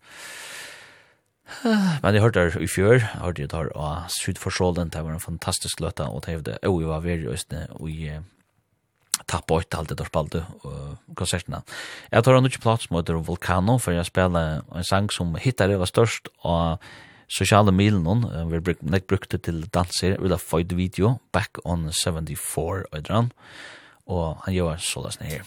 Men jeg hørte her i fjør, jeg hørte jeg tar av Sydforsålen, det var en fantastisk løta, og det hevde, og jeg var veldig østene, og jeg tappa ut alt det der spalte konsertene. Jeg tar en ikke plass som heter Volcano, for jeg spiller en sang som hittar var størst, og sosiale milen hon, vi brukte til danser, vi la fight video, Back on 74, og han gjør sånn her.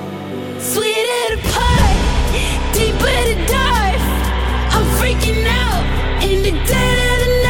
Sweeter to pie Deeper to dive. I'm freaking out In the dead of the night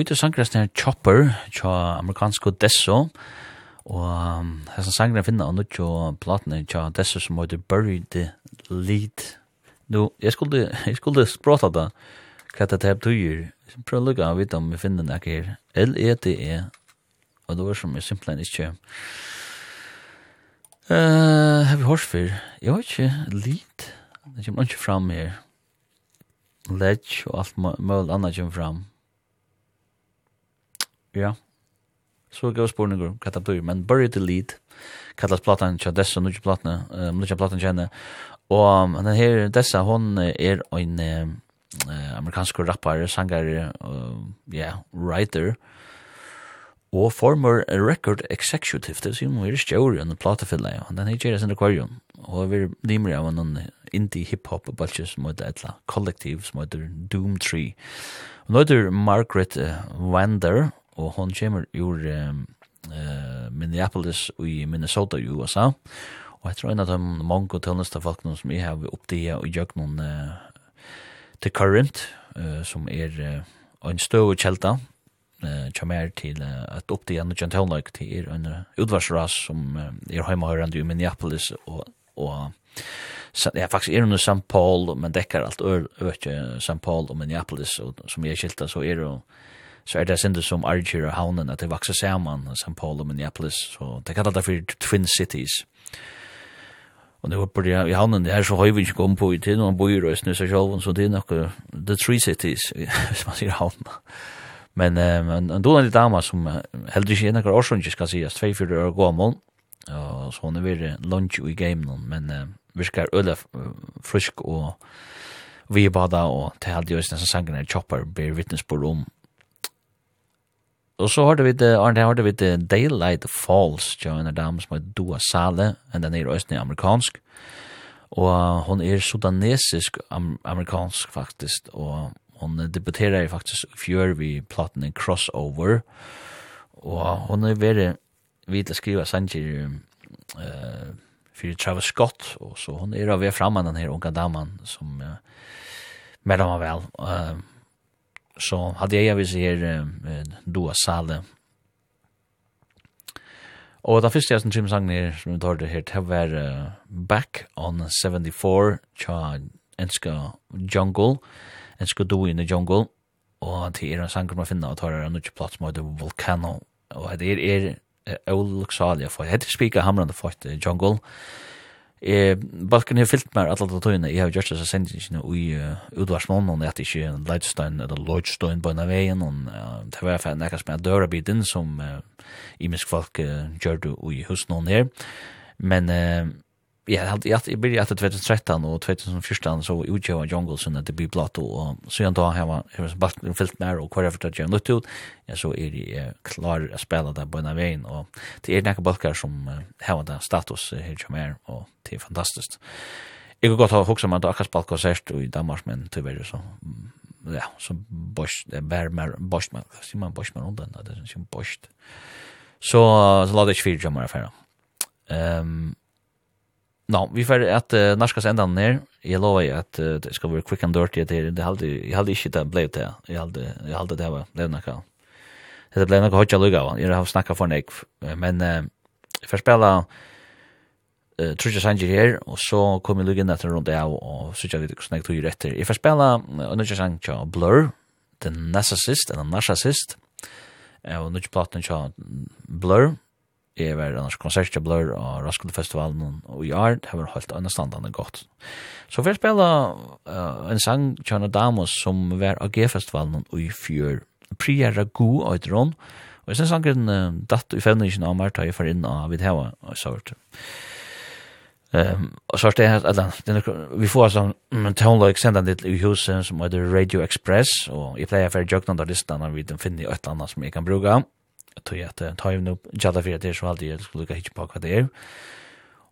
høyde sangrasten er Chopper, tja amerikansko Desso, og um, hessen sangren finner han ut platene tja Desso som høyde Bury the Lead. Nu, jeg skulle, jeg skulle språta da, hva det er betyr. Prøv å lukka av vite om vi finner den ikke her. L-E-D-E, og det var som jeg simpelthen ikke... Uh, har vi hørt før? Jeg har ikke lid. Det kommer ikke fram her. Ledge og alt mulig annet kommer fram. Ja. Så går spårningar hva det betyr, men Bury the Lead kallas platan tja dessa nudja platna, um, nudja platna kjenne. Og um, den her dessa, hon er en uh, amerikansk rappare, sangare, uh, yeah, writer, og former record executive, det sier hun er stjør enn platefilla, og den her gjeres sin akvarium, og vi er limer av en indie hip-hop balsje som heter etla kollektiv som heter Doom Tree. Og nå heter Margaret uh, Wander, og hon kommer ur um, uh, Minneapolis i Minnesota i USA, og jeg tror en av de mange tønneste folkene som jeg har oppdige og gjør noen uh, til Current, uh, som er uh, en støv kjelta, uh, kommer til uh, at oppdige noen tønneste til er en utvarsras som uh, er hjemmehørende i Minneapolis og, og Så faktisk er under St. Paul, men dekker alt ø, ø, St. Paul og Minneapolis, og, som jeg skilta, så er det så er det sinde som Arger og Haunen at det vakser sammen, St. Paul og Minneapolis, så det kallar det for Twin Cities. Og nu på det, i Haunen, det er så høy vi ikke kom på i tiden, og han bor i Røsne, så selv, så det er nok The Three Cities, hvis man sier Haunen. Men en, en donald dama som heldur ikke enn akkur årsrundje skal sies, 2-4 år gammel, og så hun er vire lunch i game men virkar øyla frisk og vi er bada og til halde jo nesten sangen er Chopper ber vittnesbord om Och så hørte vi det Arne hørte vi det Daylight Falls Joanna Dams med Dua Sale en den er rösten amerikansk. Och hon är sudanesisk am amerikansk faktiskt och hon debuterer faktiskt i vi platten en crossover. Och hon är väldigt vid å skriva sanger eh för Travis Scott och så hon är av framman den här unga damen som uh, med dem väl uh, så hade jag vis här då sale. Og det jeg som Jim sang ner som vi tar det her, det var uh, Back on 74 tja, Enska Jungle Enska Do in the Jungle. Og det er en sanger man finner og tar en nødvendig plass med Volcano. Og det er er Old Luxalia for jeg heter Spika Hamrande for Jungle. Eh, Balkan har fyllt mer alla de tøyene. Jeg har gjort disse sendingene i utvarsmånen, at ikke Leidstein eller Lloydstein på en av veien, og det var for nekka med er dørabiten som imisk folk gjør det i husnån her. Men ja, jag hade jag började att 2013 och 2014 så utgjorde Jungle sen att det blir blått och så jag då har jag har bara en fält mer och whatever det jag ut ja så är det klar att spela där på en vägen och det är några balkar som har den status här som är och det är fantastiskt Jag går gott ha huxa man då akkurat spalt konsert i Danmark men tyvärr så ja så bosch det bär mer bosch man ser man bosch man undan det är ju bosch så så lade jag fyra jammar affär ehm Nå, no, vi får at uh, norska sendan ner. Jeg lover at uh, det skal være quick and dirty Det, det halde jeg halde ikke det ble det. Jeg halde jeg halde det var det nok. Det ble nok hodja av. Jeg har snakka for nek, men uh, jeg får spela uh, Trudja Sanger her, og så kom jeg luggen etter rundt av, og så tja vet hvordan jeg tog etter. Jeg får spela uh, Trudja Sanger Blur, The Narcissist, eller Narcissist, og Nudja Platten Blur, Jeg var annars konsertjabler og Roskilde Festivalen og i år, det var helt annet standande godt. Så vi spela uh, en sang Tjana Damos som var av G-festivalen og i fjør. Priya Ragu og et rån, og jeg synes sangen uh, datt i fevningen av Marta jeg for inn av Vidheva og så hvert. Um, og så er det at vi får sånn en toneløk sendan ditt i huset som heter Radio Express og jeg pleier for jøkna da listan av vi den finner i et eller annet som jeg kan bruka tog at ta ju nu jalla för det som alltid jag skulle hitta på vad det är.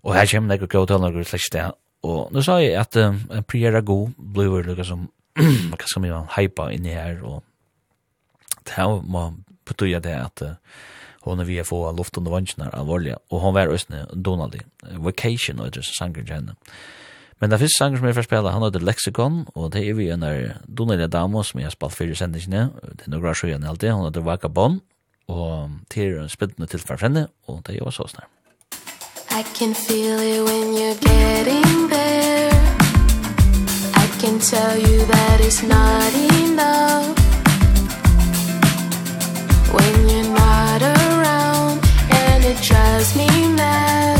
Och här kommer några gå till några slash där. Och nu sa jag att en priera go bluer lukar som kan som jag hypa in i här och det här man betyder det att hon vi få luft under vansnar alvorliga og hon var ösne Donaldi vacation och just sanger henne. Men det finns sanger som jag får spela, han heter Lexicon, og det er vi en der Donaldi Damos som jeg har spalt fyrir sendingene, det er noen grasjøyene alltid, han heter Vagabond, og til en spennende tilfærfrende, og det gjør så snart. I can feel it when you're getting there. I can tell you that it's not enough. When you're not around and it drives me mad.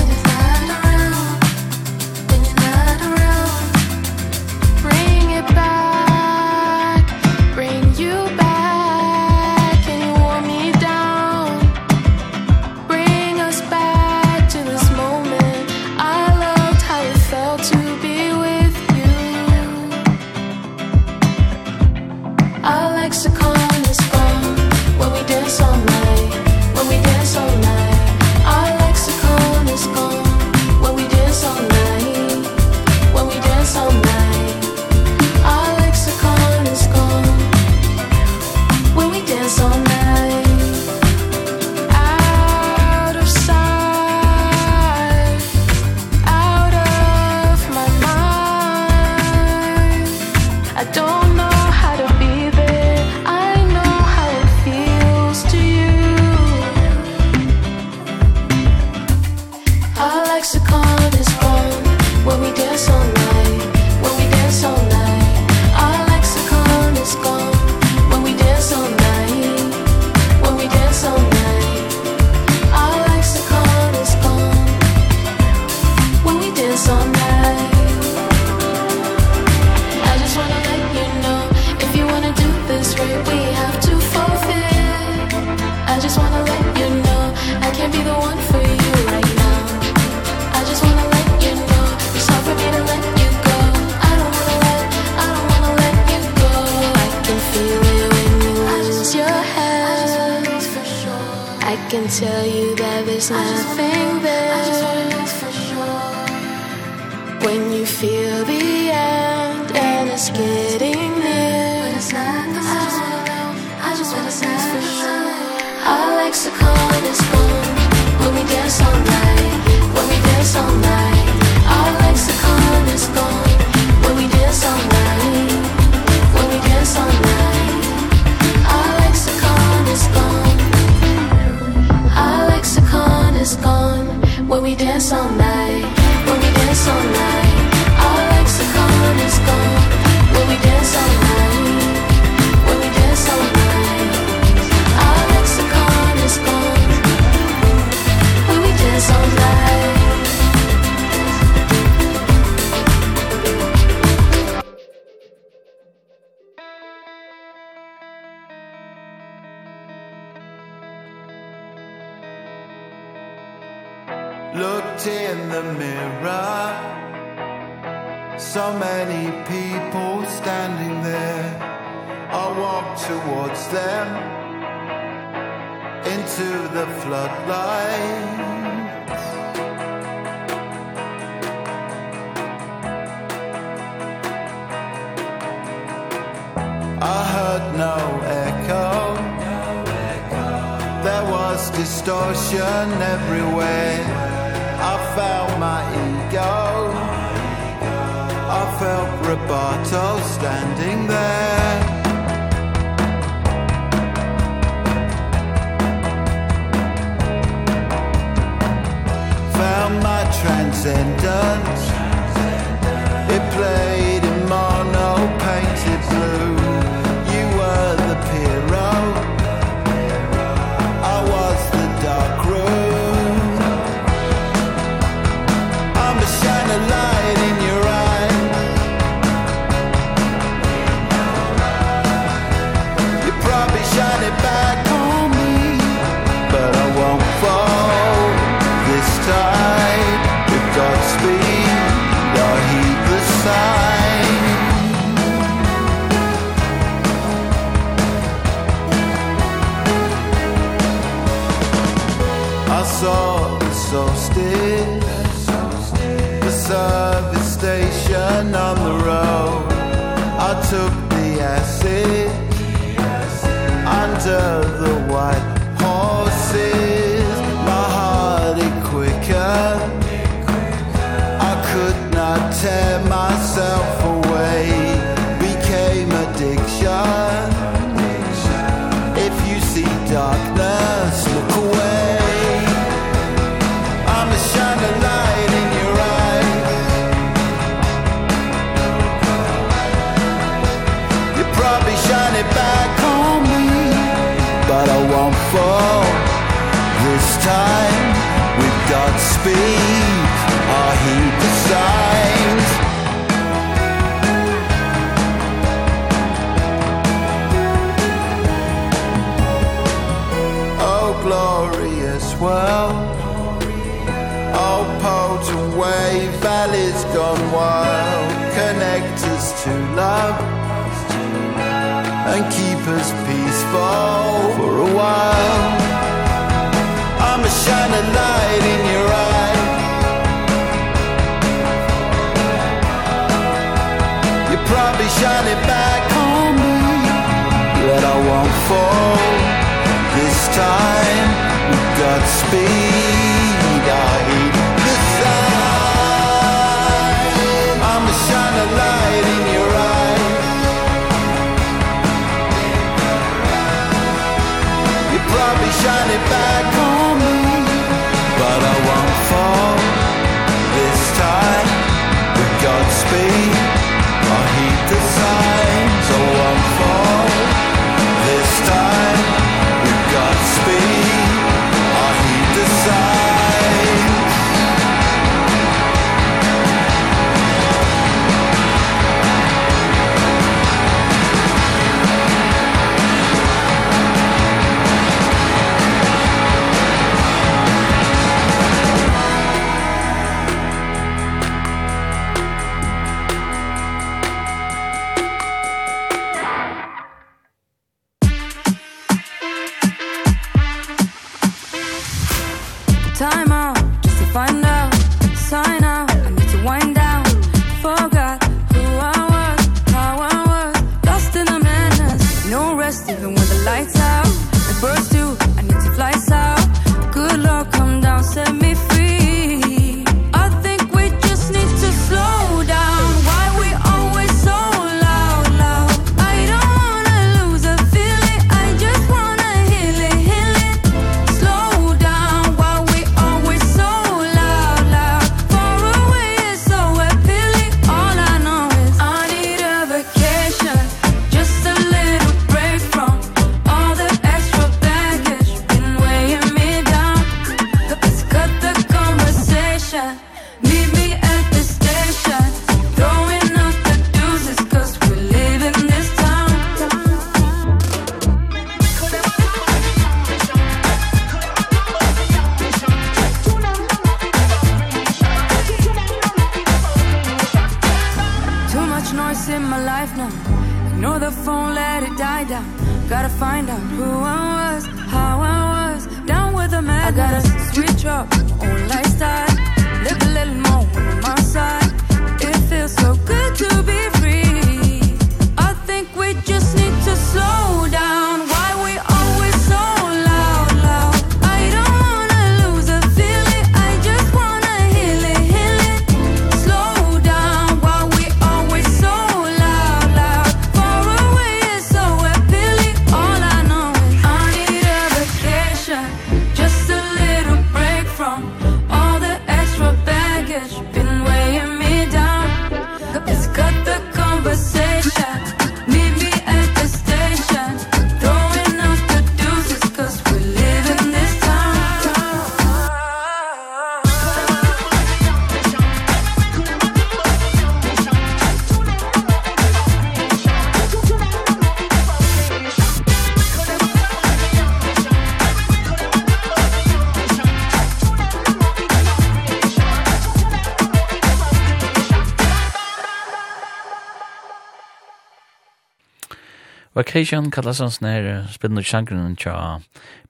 Vacation kallas hans nær spillende sjankeren tja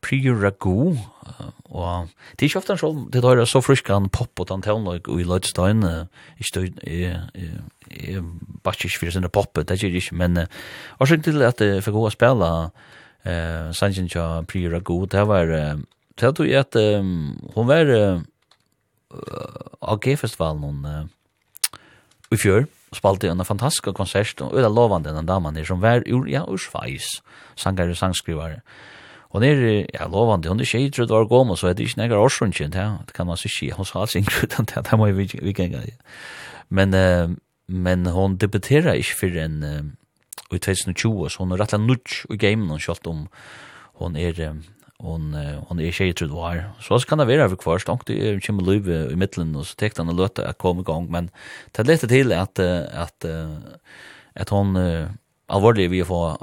Prior Ragu og det er ikke ofte han sjål det er så frisk han pop og den tøvnløg og i Lødstein ikke støy jeg bare ikke fyrir sinne pop det er ikke men årsøk til at jeg fikk gå spela sangen tja Prior Ragu det var det tog jeg at hun var AG-festivalen i fjør spalte en fantastisk konsert og øyla lovande den damen der som var ur, ja, ur sveis, sangare og sangskrivare. Hon er, ja, lovande, hon er ikke idrut var gom, og så er det ikke nekker årsrundkjent, ja, det kan man så ikke, hon sa alls ingrut, det er mye vikinga, ja. Men, uh, men hon debuterer ikke for en, uh, i 2020, så hon er rettelig nudj i gamen, og sjalt om hon er, um, hon hon är tjej tror var så ska det vera för kvar stank det är kommer löv i mitten och så täckte han låta att komma igång men det lite till att att att hon allvarlig vi får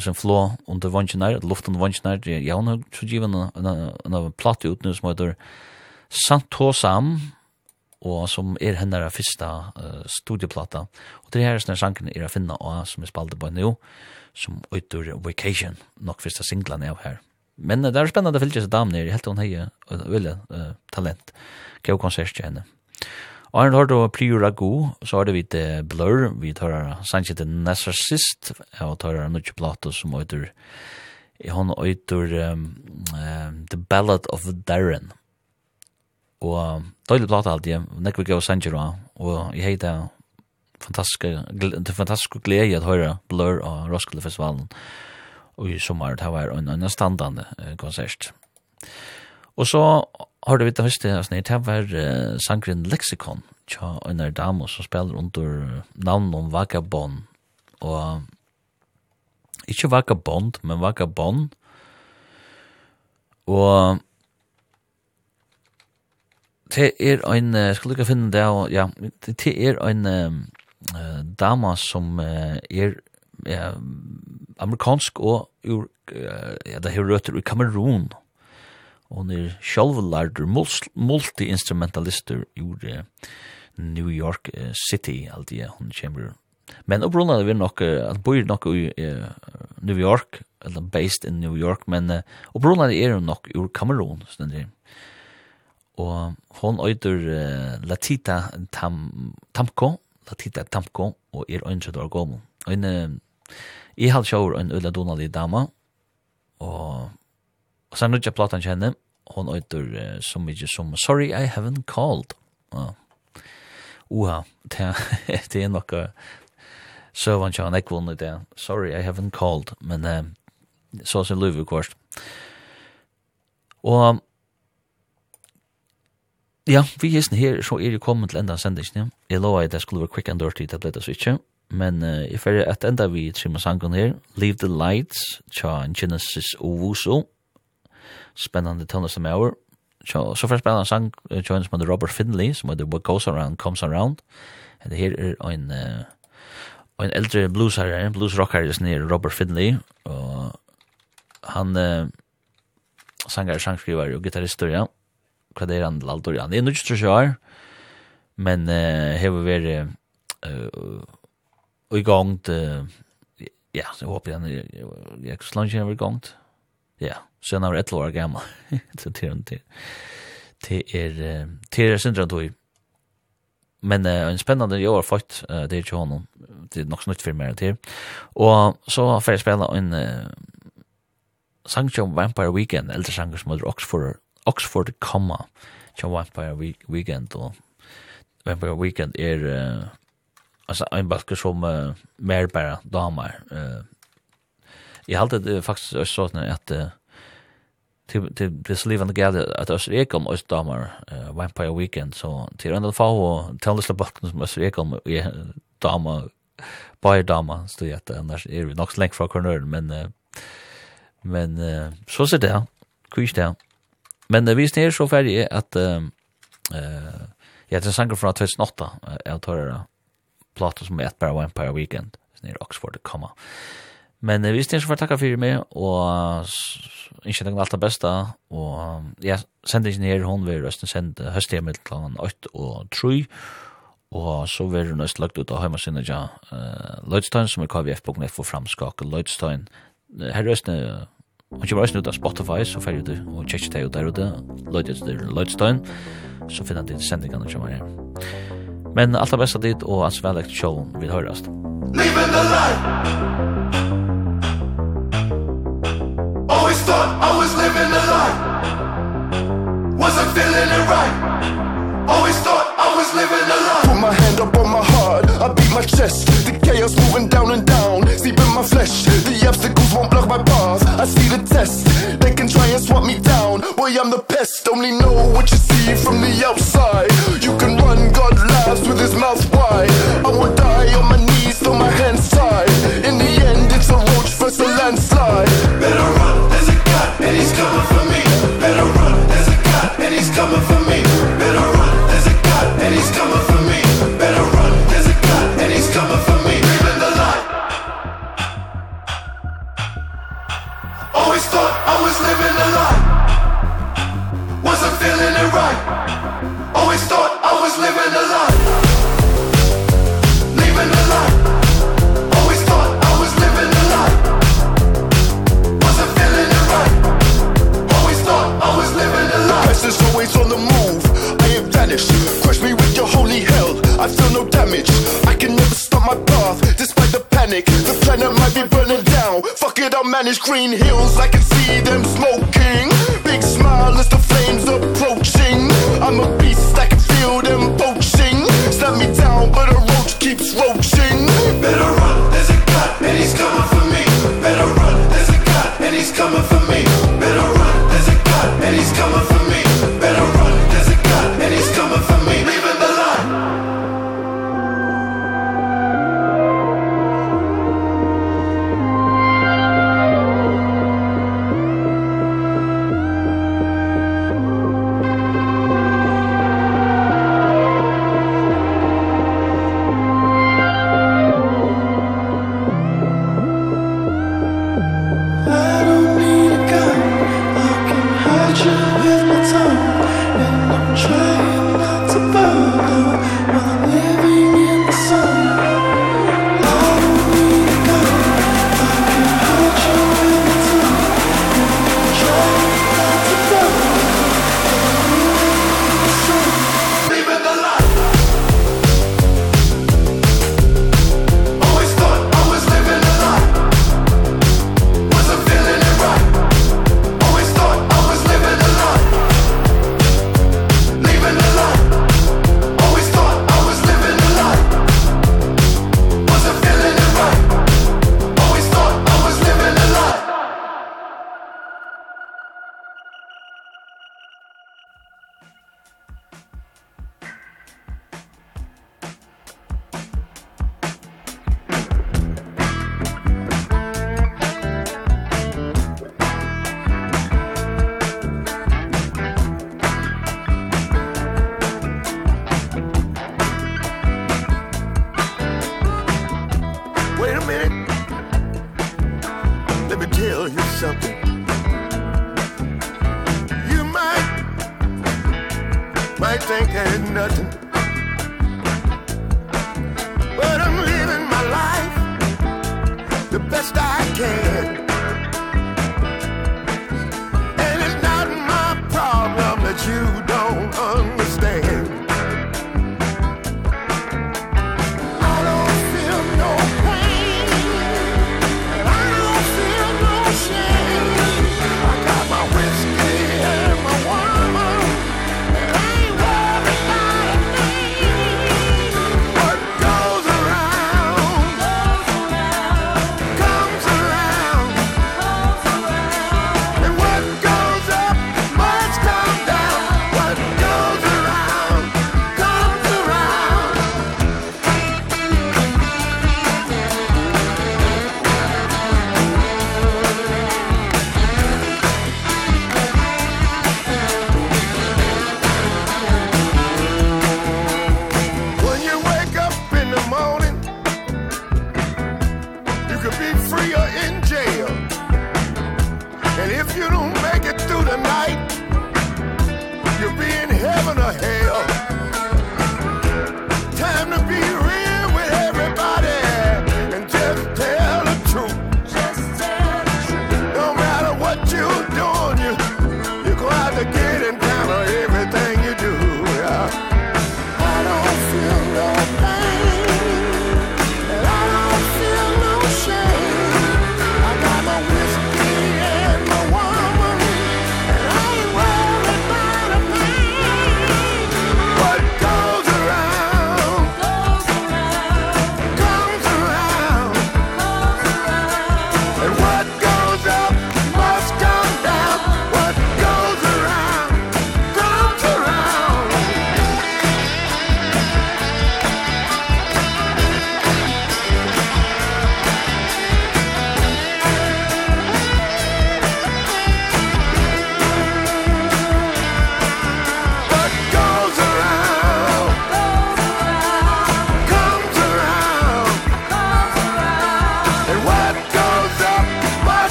som flå under vanchen luften vanchen ja hon så given en en platt ut nu som heter Santosam og som er hennar fyrsta uh, studieplata. Og det her er sånne sjankene er å finne av som er spalte på nå, som utur Vacation, nok fyrsta singlan er av her. Men det er spennende å fylke seg damen her, helt hun heier veldig uh, talent. Kjøy konsert til henne. Og han har da Priora Go, så har det vi til Blur, vi tar Sanchez til Narcissist, og tar han Nucci Plato som øyder, hon øyder um, um, The Ballad of Darren. Og døylig plata alltid, nekve gav Sanchez da, og jeg heiter fantastiske, det fantastiske glede at høre Blur og Roskilde Festivalen. Og i sommer, det var en, en standande konsert. Og så har du vidt høste, altså, det var uh, sangren Lexikon, tja, en er dame som spiller under navn om Vagabond, og ikke Vagabond, men Vagabond, og det er en, uh, skal du ikke finne det, og, ja, det er en uh, dame som uh, er ja, amerikansk og ur, ja, det har røtter i Kamerun. Og er sjølvlarder multi-instrumentalister ur uh, New York uh, City, alltid ja, hun kommer. Men opprunna er vi nok, uh, han bor nok i uh, New York, eller based in New York, men uh, opprunna er hun nok ur Kamerun, sånn det Og hon øyder uh, Latita Tam, Tamko, Latita Tamko, og er 31 år gammel. Og en Jeg hadde sjåur en Ulla Donalig dama, og, og sen nødja platan kjenne, hon øyder uh, så mykje som Sorry I Haven't Called. Ja. Uha, det, det er nokka søvann kjøren ekvunni det. Sorry I Haven't Called, men uh, så sin luvi kvart. Og ja, vi hisn her, så er det kommet til enda sendingen. Jeg lovar at det skulle være quick and dirty, det ble det så ikke. Men uh, if fyrir at enda vi trimmer sangen her, Leave the Lights, tja Genesis Owusu, spennande tunnel som hour. Tja, så først spennande sang, tja en som heter Robert Finley, som heter What Goes Around Comes Around. Det her er en, uh, en eldre bluesherre, bluesrockere, som heter Robert Finley, og han uh, sangar, sangskriver og gitarrister, ja. Hva det er han, Laldor, han er nødt til å men uh, hever vært uh, i gang ja, så jeg håper jeg jeg så langt jeg var i gang ja, så jeg var et år gammel. Så det er til, det er det er syndrom tog. Men uh, en spennende jeg har fått uh, det er ikke honom. Det er nok så nytt for meg til. Og så får jeg spille en uh, sang som Vampire Weekend eldre sanger som heter Oxford Oxford Comma som Vampire Weekend. Og Vampire Weekend er uh, alltså en balk som uh, mer bara damer. Eh jag hade det faktiskt så att uh, till till det slivande gällde att at vi kom oss damer uh, Vampire Weekend så till ändå få och till det balken som oss vi kom i damer bara damer så att annars är vi nog slängt från kornören men uh, men uh, så ser det kvis där men uh, vi är så färdig att uh, uh, ja det er sanger fra 2008 jeg tar det plata som ett bara One Empire Weekend nere Oxford det komma. Men eh, vi styrir så for takka fyrir meg og ikke tenker alt det beste og ja, sender ikke nere hun vil røsten sende høsthjemmel kl. 8 og 3 og så vil hun nøst lagt ut av heimasinnet ja, uh, Lloydstein som er kvf.net for framskak Lloydstein her røstene Og ikke bare ut av Spotify, så fyrir du og tjekkje deg ut der ute, Lloydstein, så finner du sendingene som er her. Men allt det bästa dit och alls väl showen vill höras. Living the life. Always thought I was living the life. Wasn't feeling it right. Always thought I was living the life. Put my hand up on my heart. I beat my chest. The chaos moving down and down. Deep in my flesh. The obstacles won't block my path. I see the test. They can try and swap me down. Boy, I'm the pest. Only know what you see from the outside. You can run God laughs with his mouth wide. I will die on my knees throw my hands tied. In the end, it's a roach versus a landslide. Better run, there's a God and he's coming for me. Better run, there's a God and he's coming for me. Purge me with your holy hell. I feel no damage. I can never stop my path. Despite the panic The planet might be burning down. Fuck it, I'll manage green hills. I can see them smoking. Big smile as the flames approaching. I'm a beast, I can feel them poaching. Snap me down, but a roach keeps roaching. Better run, there's a god And he's coming for me. Better run, there's a god And he's coming for me. Better run, there's a god And he's coming for me